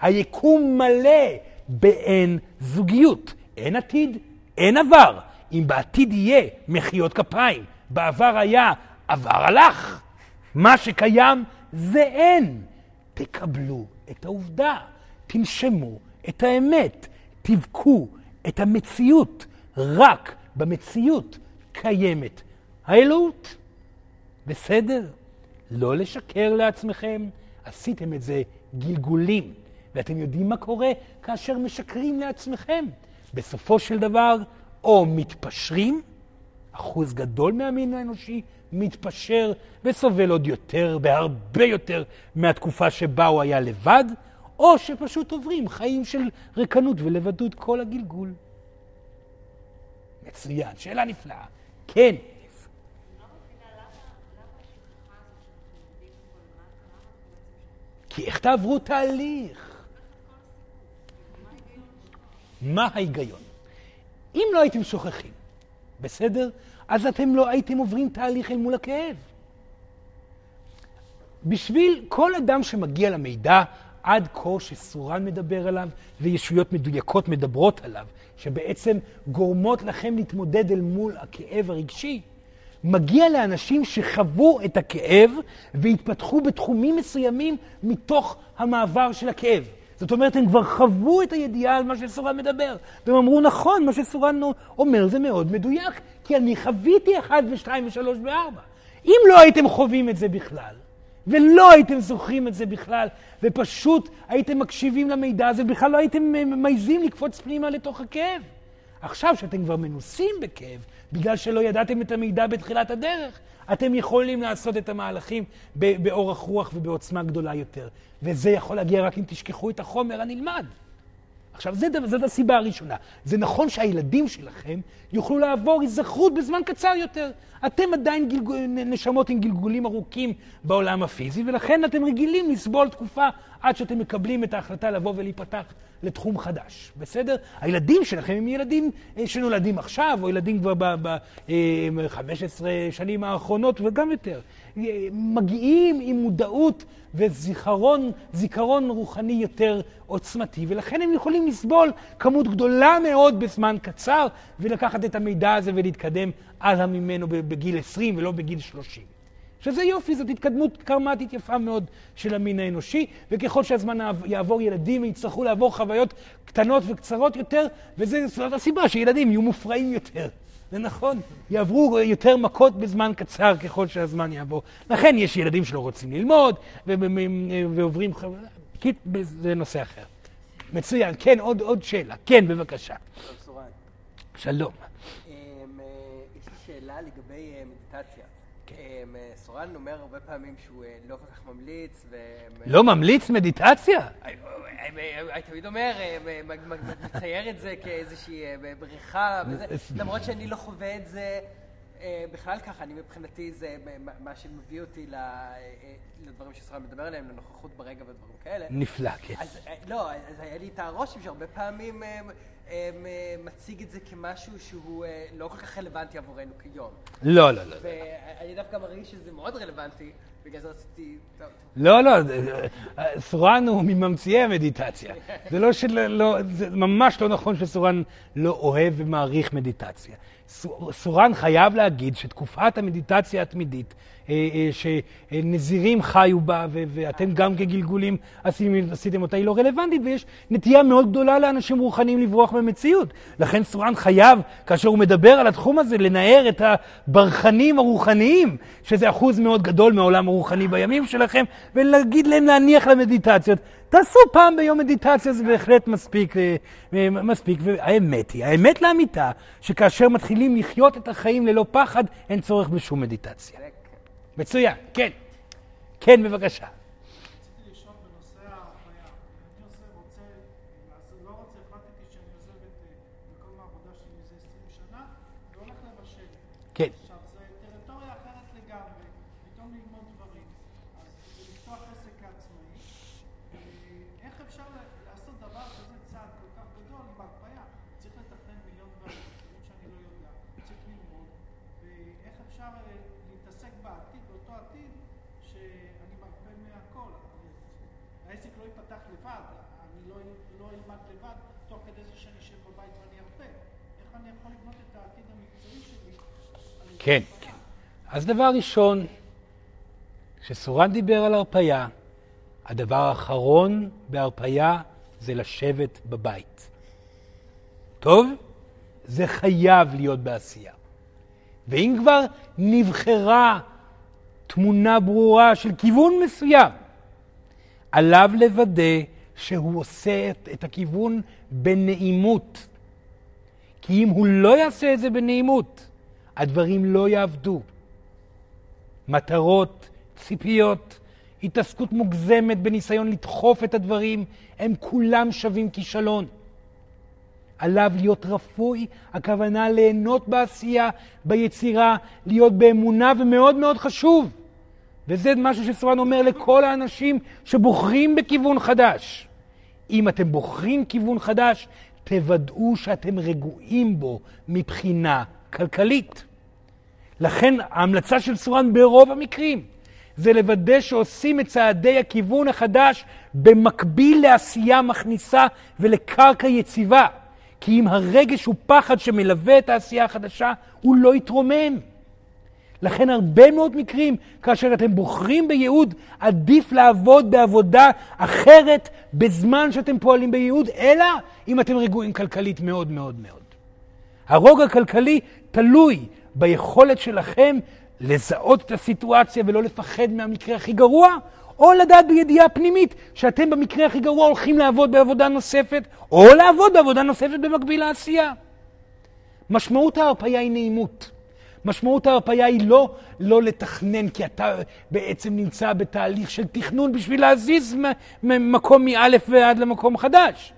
היקום מלא באין זוגיות. אין עתיד, אין עבר. אם בעתיד יהיה מחיאות כפיים, בעבר היה, עבר הלך. מה שקיים זה אין. תקבלו את העובדה, תנשמו את האמת, תבכו את המציאות. רק במציאות קיימת האלוהות. בסדר? לא לשקר לעצמכם. עשיתם את זה גלגולים, ואתם יודעים מה קורה כאשר משקרים לעצמכם. בסופו של דבר, או מתפשרים, אחוז גדול מהמין האנושי מתפשר וסובל עוד יותר, בהרבה יותר מהתקופה שבה הוא היה לבד, או שפשוט עוברים חיים של ריקנות ולבדות כל הגלגול. מצוין, שאלה נפלאה. כן. כי איך תעברו תהליך? מה ההיגיון? אם לא הייתם שוכחים, בסדר? אז אתם לא הייתם עוברים תהליך אל מול הכאב. בשביל כל אדם שמגיע למידע עד כה שסורן מדבר עליו וישויות מדויקות מדברות עליו, שבעצם גורמות לכם להתמודד אל מול הכאב הרגשי, מגיע לאנשים שחוו את הכאב והתפתחו בתחומים מסוימים מתוך המעבר של הכאב. זאת אומרת, הם כבר חוו את הידיעה על מה שסורן מדבר. והם אמרו, נכון, מה שסורן אומר זה מאוד מדויק, כי אני חוויתי אחד ושתיים ושלוש וארבע. אם לא הייתם חווים את זה בכלל, ולא הייתם זוכרים את זה בכלל, ופשוט הייתם מקשיבים למידע הזה, בכלל לא הייתם מעיזים לקפוץ פנימה לתוך הכאב. עכשיו שאתם כבר מנוסים בכאב, בגלל שלא ידעתם את המידע בתחילת הדרך, אתם יכולים לעשות את המהלכים באורך רוח ובעוצמה גדולה יותר. וזה יכול להגיע רק אם תשכחו את החומר הנלמד. עכשיו, זה, זאת הסיבה הראשונה. זה נכון שהילדים שלכם יוכלו לעבור היזכרות בזמן קצר יותר. אתם עדיין גלגול, נשמות עם גלגולים ארוכים בעולם הפיזי, ולכן אתם רגילים לסבול תקופה עד שאתם מקבלים את ההחלטה לבוא ולהיפתח לתחום חדש, בסדר? הילדים שלכם הם ילדים אה, שנולדים עכשיו, או ילדים כבר ב-15 אה, שנים האחרונות וגם יותר. אה, מגיעים עם מודעות וזיכרון, זיכרון רוחני יותר עוצמתי, ולכן הם יכולים לסבול כמות גדולה מאוד בזמן קצר, ולקחת את המידע הזה ולהתקדם הלאה ממנו בגיל 20 ולא בגיל 30. שזה יופי, זאת התקדמות קרמטית יפה מאוד של המין האנושי, וככל שהזמן יעבור ילדים יצטרכו לעבור חוויות קטנות וקצרות יותר, וזאת הסיבה שילדים יהיו מופרעים יותר. זה נכון, יעברו יותר מכות בזמן קצר ככל שהזמן יעבור. לכן יש ילדים שלא רוצים ללמוד, ועוברים חוויות, זה נושא אחר. מצוין, כן, עוד, עוד שאלה. כן, בבקשה. שלום. אמ, אה, יש לי שאלה לגבי אה, מדיטציה. אה, סורן אומר הרבה פעמים שהוא לא כל כך ממליץ, ו... לא ממליץ מדיטציה? אני תמיד אומר, מצייר את זה כאיזושהי בריכה, למרות שאני לא חווה את זה. אה, בכלל ככה, אני מבחינתי זה מה- שמביא אותי אה, אה, לדברים שסורן מדבר עליהם, לנוכחות ברגע ודברים כאלה. נפלא, כן. אז אה, לא, אז היה לי את הרושם שהרבה פעמים אה, אה, אה, מציג את זה כמשהו שהוא אה, לא כל כך רלוונטי עבורנו כיום. לא, לא, לא. ואני דווקא מרגיש שזה מאוד רלוונטי, בגלל זה רציתי... לא, לא, סורן הוא מממציאי המדיטציה. זה לא של... לא, זה ממש לא נכון שסורן לא אוהב ומעריך מדיטציה. סו- סורן חייב להגיד שתקופת המדיטציה התמידית, אה, אה, שנזירים חיו בה, ואתם גם כגלגולים עשיתם, אותה, היא לא רלוונטית, ויש נטייה מאוד גדולה לאנשים רוחניים לברוח מהמציאות. לכן סורן חייב, כאשר הוא מדבר על התחום הזה, לנער את הברחנים הרוחניים, שזה אחוז מאוד גדול מהעולם הרוחני בימים שלכם, ולהגיד להם להניח למדיטציות. תעשו פעם ביום מדיטציה, זה בהחלט מספיק, אה, אה, מספיק. והאמת היא, האמת לאמיתה, שכאשר מתחילים לחיות את החיים ללא פחד, אין צורך בשום מדיטציה. מצוין, כן. כן, בבקשה. רציתי לשאול בנושא ההרפאיה. אני עושה, רוצה, לעשות- לא רוצה, החלטתי שאני עוזב את אה, מקום העבודה שלי מזה 20 שנה, והולך לבשל. כן. עכשיו, זו טריטוריה אחרת לגמרי, פתאום ללמוד דברים. אז לפתוח עסק כעצמאי, אה, איך אפשר ל- לעשות דבר כזה צעד כל כך גדול עם הרפאיה? צריך לתכנן מיליון דברים, דברים שאני לא יודע, צריך ללמוד, ואיך אפשר אה, להתעסק בעתיד, באותו עתיד, שאני מרפה מהכל. הרי העסק לא ייפתח לבד, אני לא, לא אלמד לבד, תוך כדי זה שאני אשב בבית ואני ארפה. איך אני יכול לבנות את העתיד המקצועי שלי? על ידי כן? כן. אז דבר ראשון, כשסורן דיבר על הרפייה, הדבר האחרון בהרפייה זה לשבת בבית. טוב? זה חייב להיות בעשייה. ואם כבר נבחרה תמונה ברורה של כיוון מסוים, עליו לוודא שהוא עושה את, את הכיוון בנעימות. כי אם הוא לא יעשה את זה בנעימות, הדברים לא יעבדו. מטרות, ציפיות, התעסקות מוגזמת בניסיון לדחוף את הדברים, הם כולם שווים כישלון. עליו להיות רפוי, הכוונה ליהנות בעשייה, ביצירה, להיות באמונה, ומאוד מאוד חשוב. וזה משהו שסורן אומר לכל האנשים שבוחרים בכיוון חדש. אם אתם בוחרים כיוון חדש, תוודאו שאתם רגועים בו מבחינה כלכלית. לכן ההמלצה של סורן ברוב המקרים זה לוודא שעושים את צעדי הכיוון החדש במקביל לעשייה מכניסה ולקרקע יציבה. כי אם הרגש הוא פחד שמלווה את העשייה החדשה, הוא לא יתרומם. לכן הרבה מאוד מקרים, כאשר אתם בוחרים בייעוד, עדיף לעבוד בעבודה אחרת בזמן שאתם פועלים בייעוד, אלא אם אתם רגועים כלכלית מאוד מאוד מאוד. הרוגע הכלכלי תלוי ביכולת שלכם לזהות את הסיטואציה ולא לפחד מהמקרה הכי גרוע, או לדעת בידיעה פנימית שאתם במקרה הכי גרוע הולכים לעבוד בעבודה נוספת, או לעבוד בעבודה נוספת במקביל לעשייה. משמעות ההרפאיה היא נעימות. משמעות ההרפאיה היא לא, לא לתכנן, כי אתה בעצם נמצא בתהליך של תכנון בשביל להזיז ממקום מאלף ועד למקום חדש.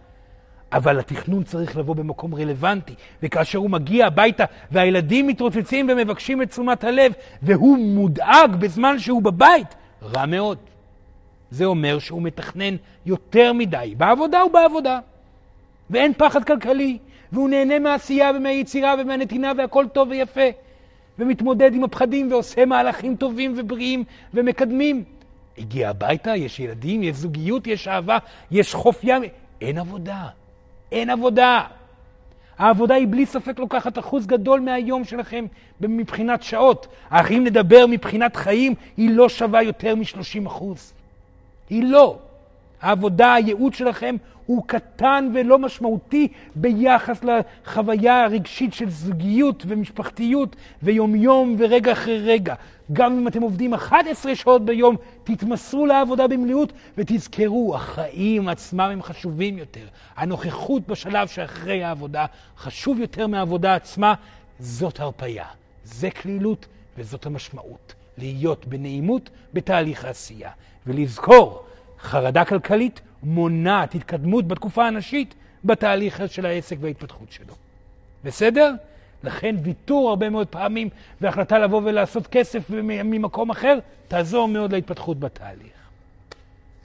אבל התכנון צריך לבוא במקום רלוונטי, וכאשר הוא מגיע הביתה והילדים מתרוצצים ומבקשים את תשומת הלב, והוא מודאג בזמן שהוא בבית, רע מאוד. זה אומר שהוא מתכנן יותר מדי, בעבודה ובעבודה. ואין פחד כלכלי, והוא נהנה מהעשייה ומהיצירה ומהנתינה והכל טוב ויפה, ומתמודד עם הפחדים ועושה מהלכים טובים ובריאים ומקדמים. הגיע הביתה, יש ילדים, יש זוגיות, יש אהבה, יש חוף ים, אין עבודה. אין עבודה. העבודה היא בלי ספק לוקחת אחוז גדול מהיום שלכם מבחינת שעות. אך אם נדבר מבחינת חיים, היא לא שווה יותר מ-30 אחוז. היא לא. העבודה, הייעוד שלכם הוא קטן ולא משמעותי ביחס לחוויה הרגשית של זוגיות ומשפחתיות ויומיום ורגע אחרי רגע. גם אם אתם עובדים 11 שעות ביום, תתמסרו לעבודה במלאות ותזכרו, החיים עצמם הם חשובים יותר. הנוכחות בשלב שאחרי העבודה חשוב יותר מהעבודה עצמה. זאת הרפייה, זה כלילות וזאת המשמעות. להיות בנעימות בתהליך העשייה. ולזכור, חרדה כלכלית מונעת התקדמות בתקופה הנשית בתהליך של העסק וההתפתחות שלו. בסדר? לכן ויתור הרבה מאוד פעמים והחלטה לבוא ולעשות כסף ממקום אחר, תעזור מאוד להתפתחות בתהליך.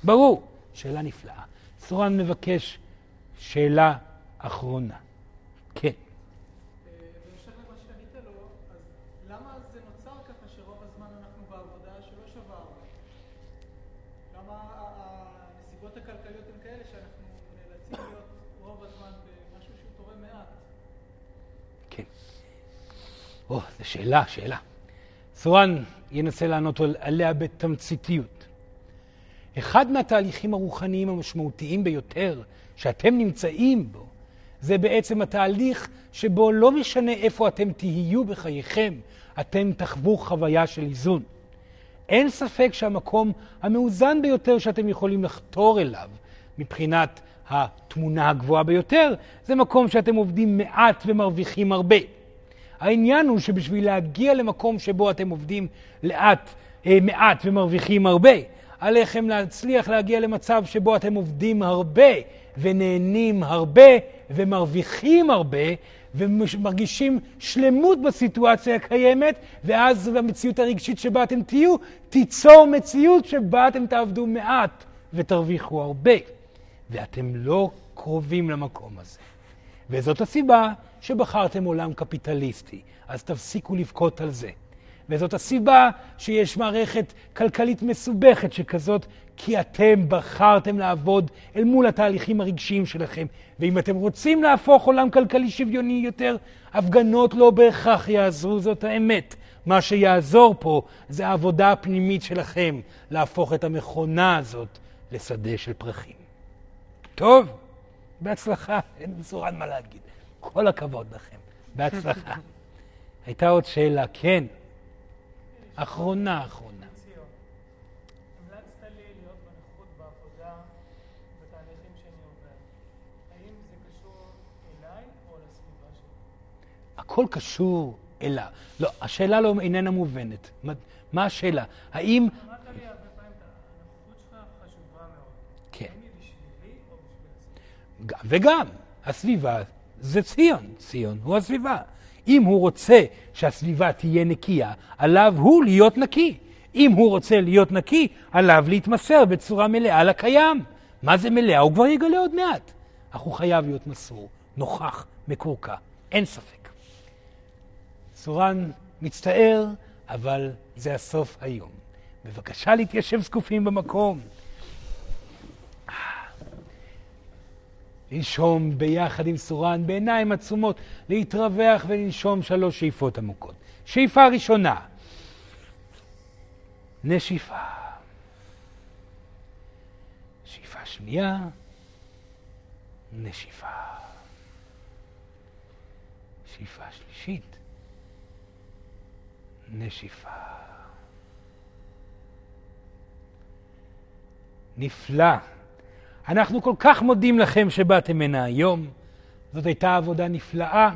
ברור, שאלה נפלאה. סורן מבקש שאלה אחרונה. כן. בהמשך למה שענית לו, אז למה זה נוצר ככה שרוב הזמן אנחנו בעבודה שלא שווה הרבה? למה ה- הנסיבות הכלכליות הן כאלה שאנחנו נאלצים להיות רוב הזמן במשהו שהוא תורם מעט? כן. או, זו שאלה, שאלה. סורן ינסה לענות על- עליה בתמציתיות. אחד מהתהליכים הרוחניים המשמעותיים ביותר שאתם נמצאים בו, זה בעצם התהליך שבו לא משנה איפה אתם תהיו בחייכם, אתם תחוו חוויה של איזון. אין ספק שהמקום המאוזן ביותר שאתם יכולים לחתור אליו, מבחינת התמונה הגבוהה ביותר, זה מקום שאתם עובדים מעט ומרוויחים הרבה. העניין הוא שבשביל להגיע למקום שבו אתם עובדים לאט, אה, מעט ומרוויחים הרבה, עליכם להצליח להגיע למצב שבו אתם עובדים הרבה ונהנים הרבה ומרוויחים הרבה ומרגישים שלמות בסיטואציה הקיימת, ואז במציאות הרגשית שבה אתם תהיו, תיצור מציאות שבה אתם תעבדו מעט ותרוויחו הרבה. ואתם לא קרובים למקום הזה. וזאת הסיבה שבחרתם עולם קפיטליסטי, אז תפסיקו לבכות על זה. וזאת הסיבה שיש מערכת כלכלית מסובכת שכזאת, כי אתם בחרתם לעבוד אל מול התהליכים הרגשיים שלכם. ואם אתם רוצים להפוך עולם כלכלי שוויוני יותר, הפגנות לא בהכרח יעזרו, זאת האמת. מה שיעזור פה זה העבודה הפנימית שלכם להפוך את המכונה הזאת לשדה של פרחים. טוב, בהצלחה, אין בצורן מה להגיד. כל הכבוד לכם, בהצלחה. הייתה עוד שאלה, כן. אחרונה, אחרונה. הכל קשור אליו. לא, השאלה לא איננה מובנת. מה, מה השאלה? האם... כן. גם וגם. הסביבה זה ציון. ציון הוא הסביבה. אם הוא רוצה שהסביבה תהיה נקייה, עליו הוא להיות נקי. אם הוא רוצה להיות נקי, עליו להתמסר בצורה מלאה לקיים. מה זה מלאה? הוא כבר יגלה עוד מעט. אך הוא חייב להיות מסור, נוכח, מקורקע. אין ספק. סורן מצטער, אבל זה הסוף היום. בבקשה להתיישב זקופים במקום. לנשום ביחד עם סורן בעיניים עצומות, להתרווח ולנשום שלוש שאיפות עמוקות. שאיפה ראשונה, נשיפה. שאיפה שנייה, נשיפה. שאיפה שלישית, נשיפה. נפלא. אנחנו כל כך מודים לכם שבאתם הנה היום. זאת הייתה עבודה נפלאה.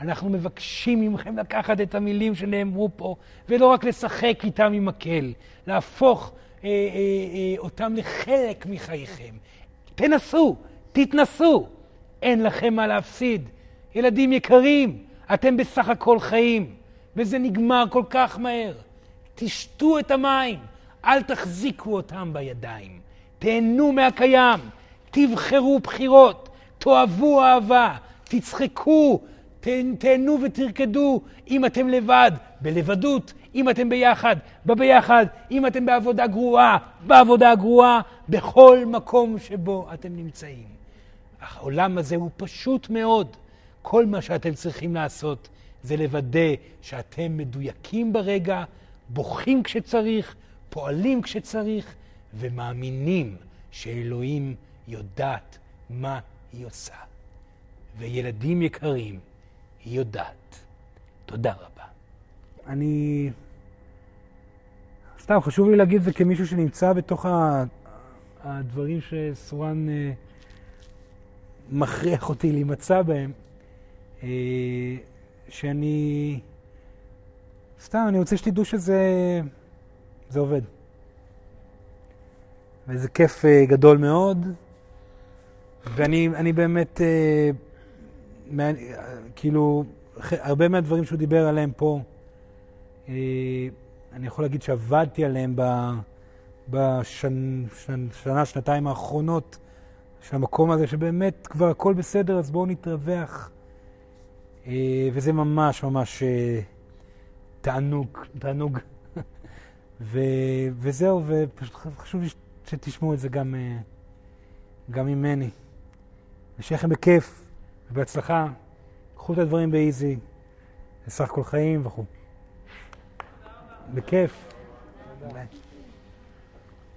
אנחנו מבקשים מכם לקחת את המילים שנאמרו פה, ולא רק לשחק איתם עם מקל, להפוך אה, אה, אה, אותם לחלק מחייכם. תנסו, תתנסו, אין לכם מה להפסיד. ילדים יקרים, אתם בסך הכל חיים, וזה נגמר כל כך מהר. תשתו את המים, אל תחזיקו אותם בידיים. תהנו מהקיים, תבחרו בחירות, תאהבו אהבה, תצחקו, תהנו ותרקדו אם אתם לבד, בלבדות, אם אתם ביחד, בביחד, אם אתם בעבודה גרועה, בעבודה גרועה, בכל מקום שבו אתם נמצאים. העולם הזה הוא פשוט מאוד. כל מה שאתם צריכים לעשות זה לוודא שאתם מדויקים ברגע, בוכים כשצריך, פועלים כשצריך, ומאמינים שאלוהים יודעת מה היא עושה. וילדים יקרים, היא יודעת. תודה רבה. אני... סתם, חשוב לי להגיד את זה כמישהו שנמצא בתוך ה... הדברים שסורן אה, מכריח אותי להימצא בהם, אה, שאני... סתם, אני רוצה שתדעו שזה זה עובד. וזה כיף אה, גדול מאוד, ואני אני באמת, אה, כאילו, הרבה מהדברים שהוא דיבר עליהם פה, אה, אני יכול להגיד שעבדתי עליהם בשנה, שנתיים האחרונות של המקום הזה, שבאמת כבר הכל בסדר, אז בואו נתרווח. וזה ממש ממש תענוג, תענוג. *laughs* וזהו, ופשוט חשוב לי שתשמעו את זה גם, אה, גם ממני. ושיהיה לכם בכיף ובהצלחה. קחו את הדברים באיזי, זה סך הכל חיים וכו'. בכיף. ביי.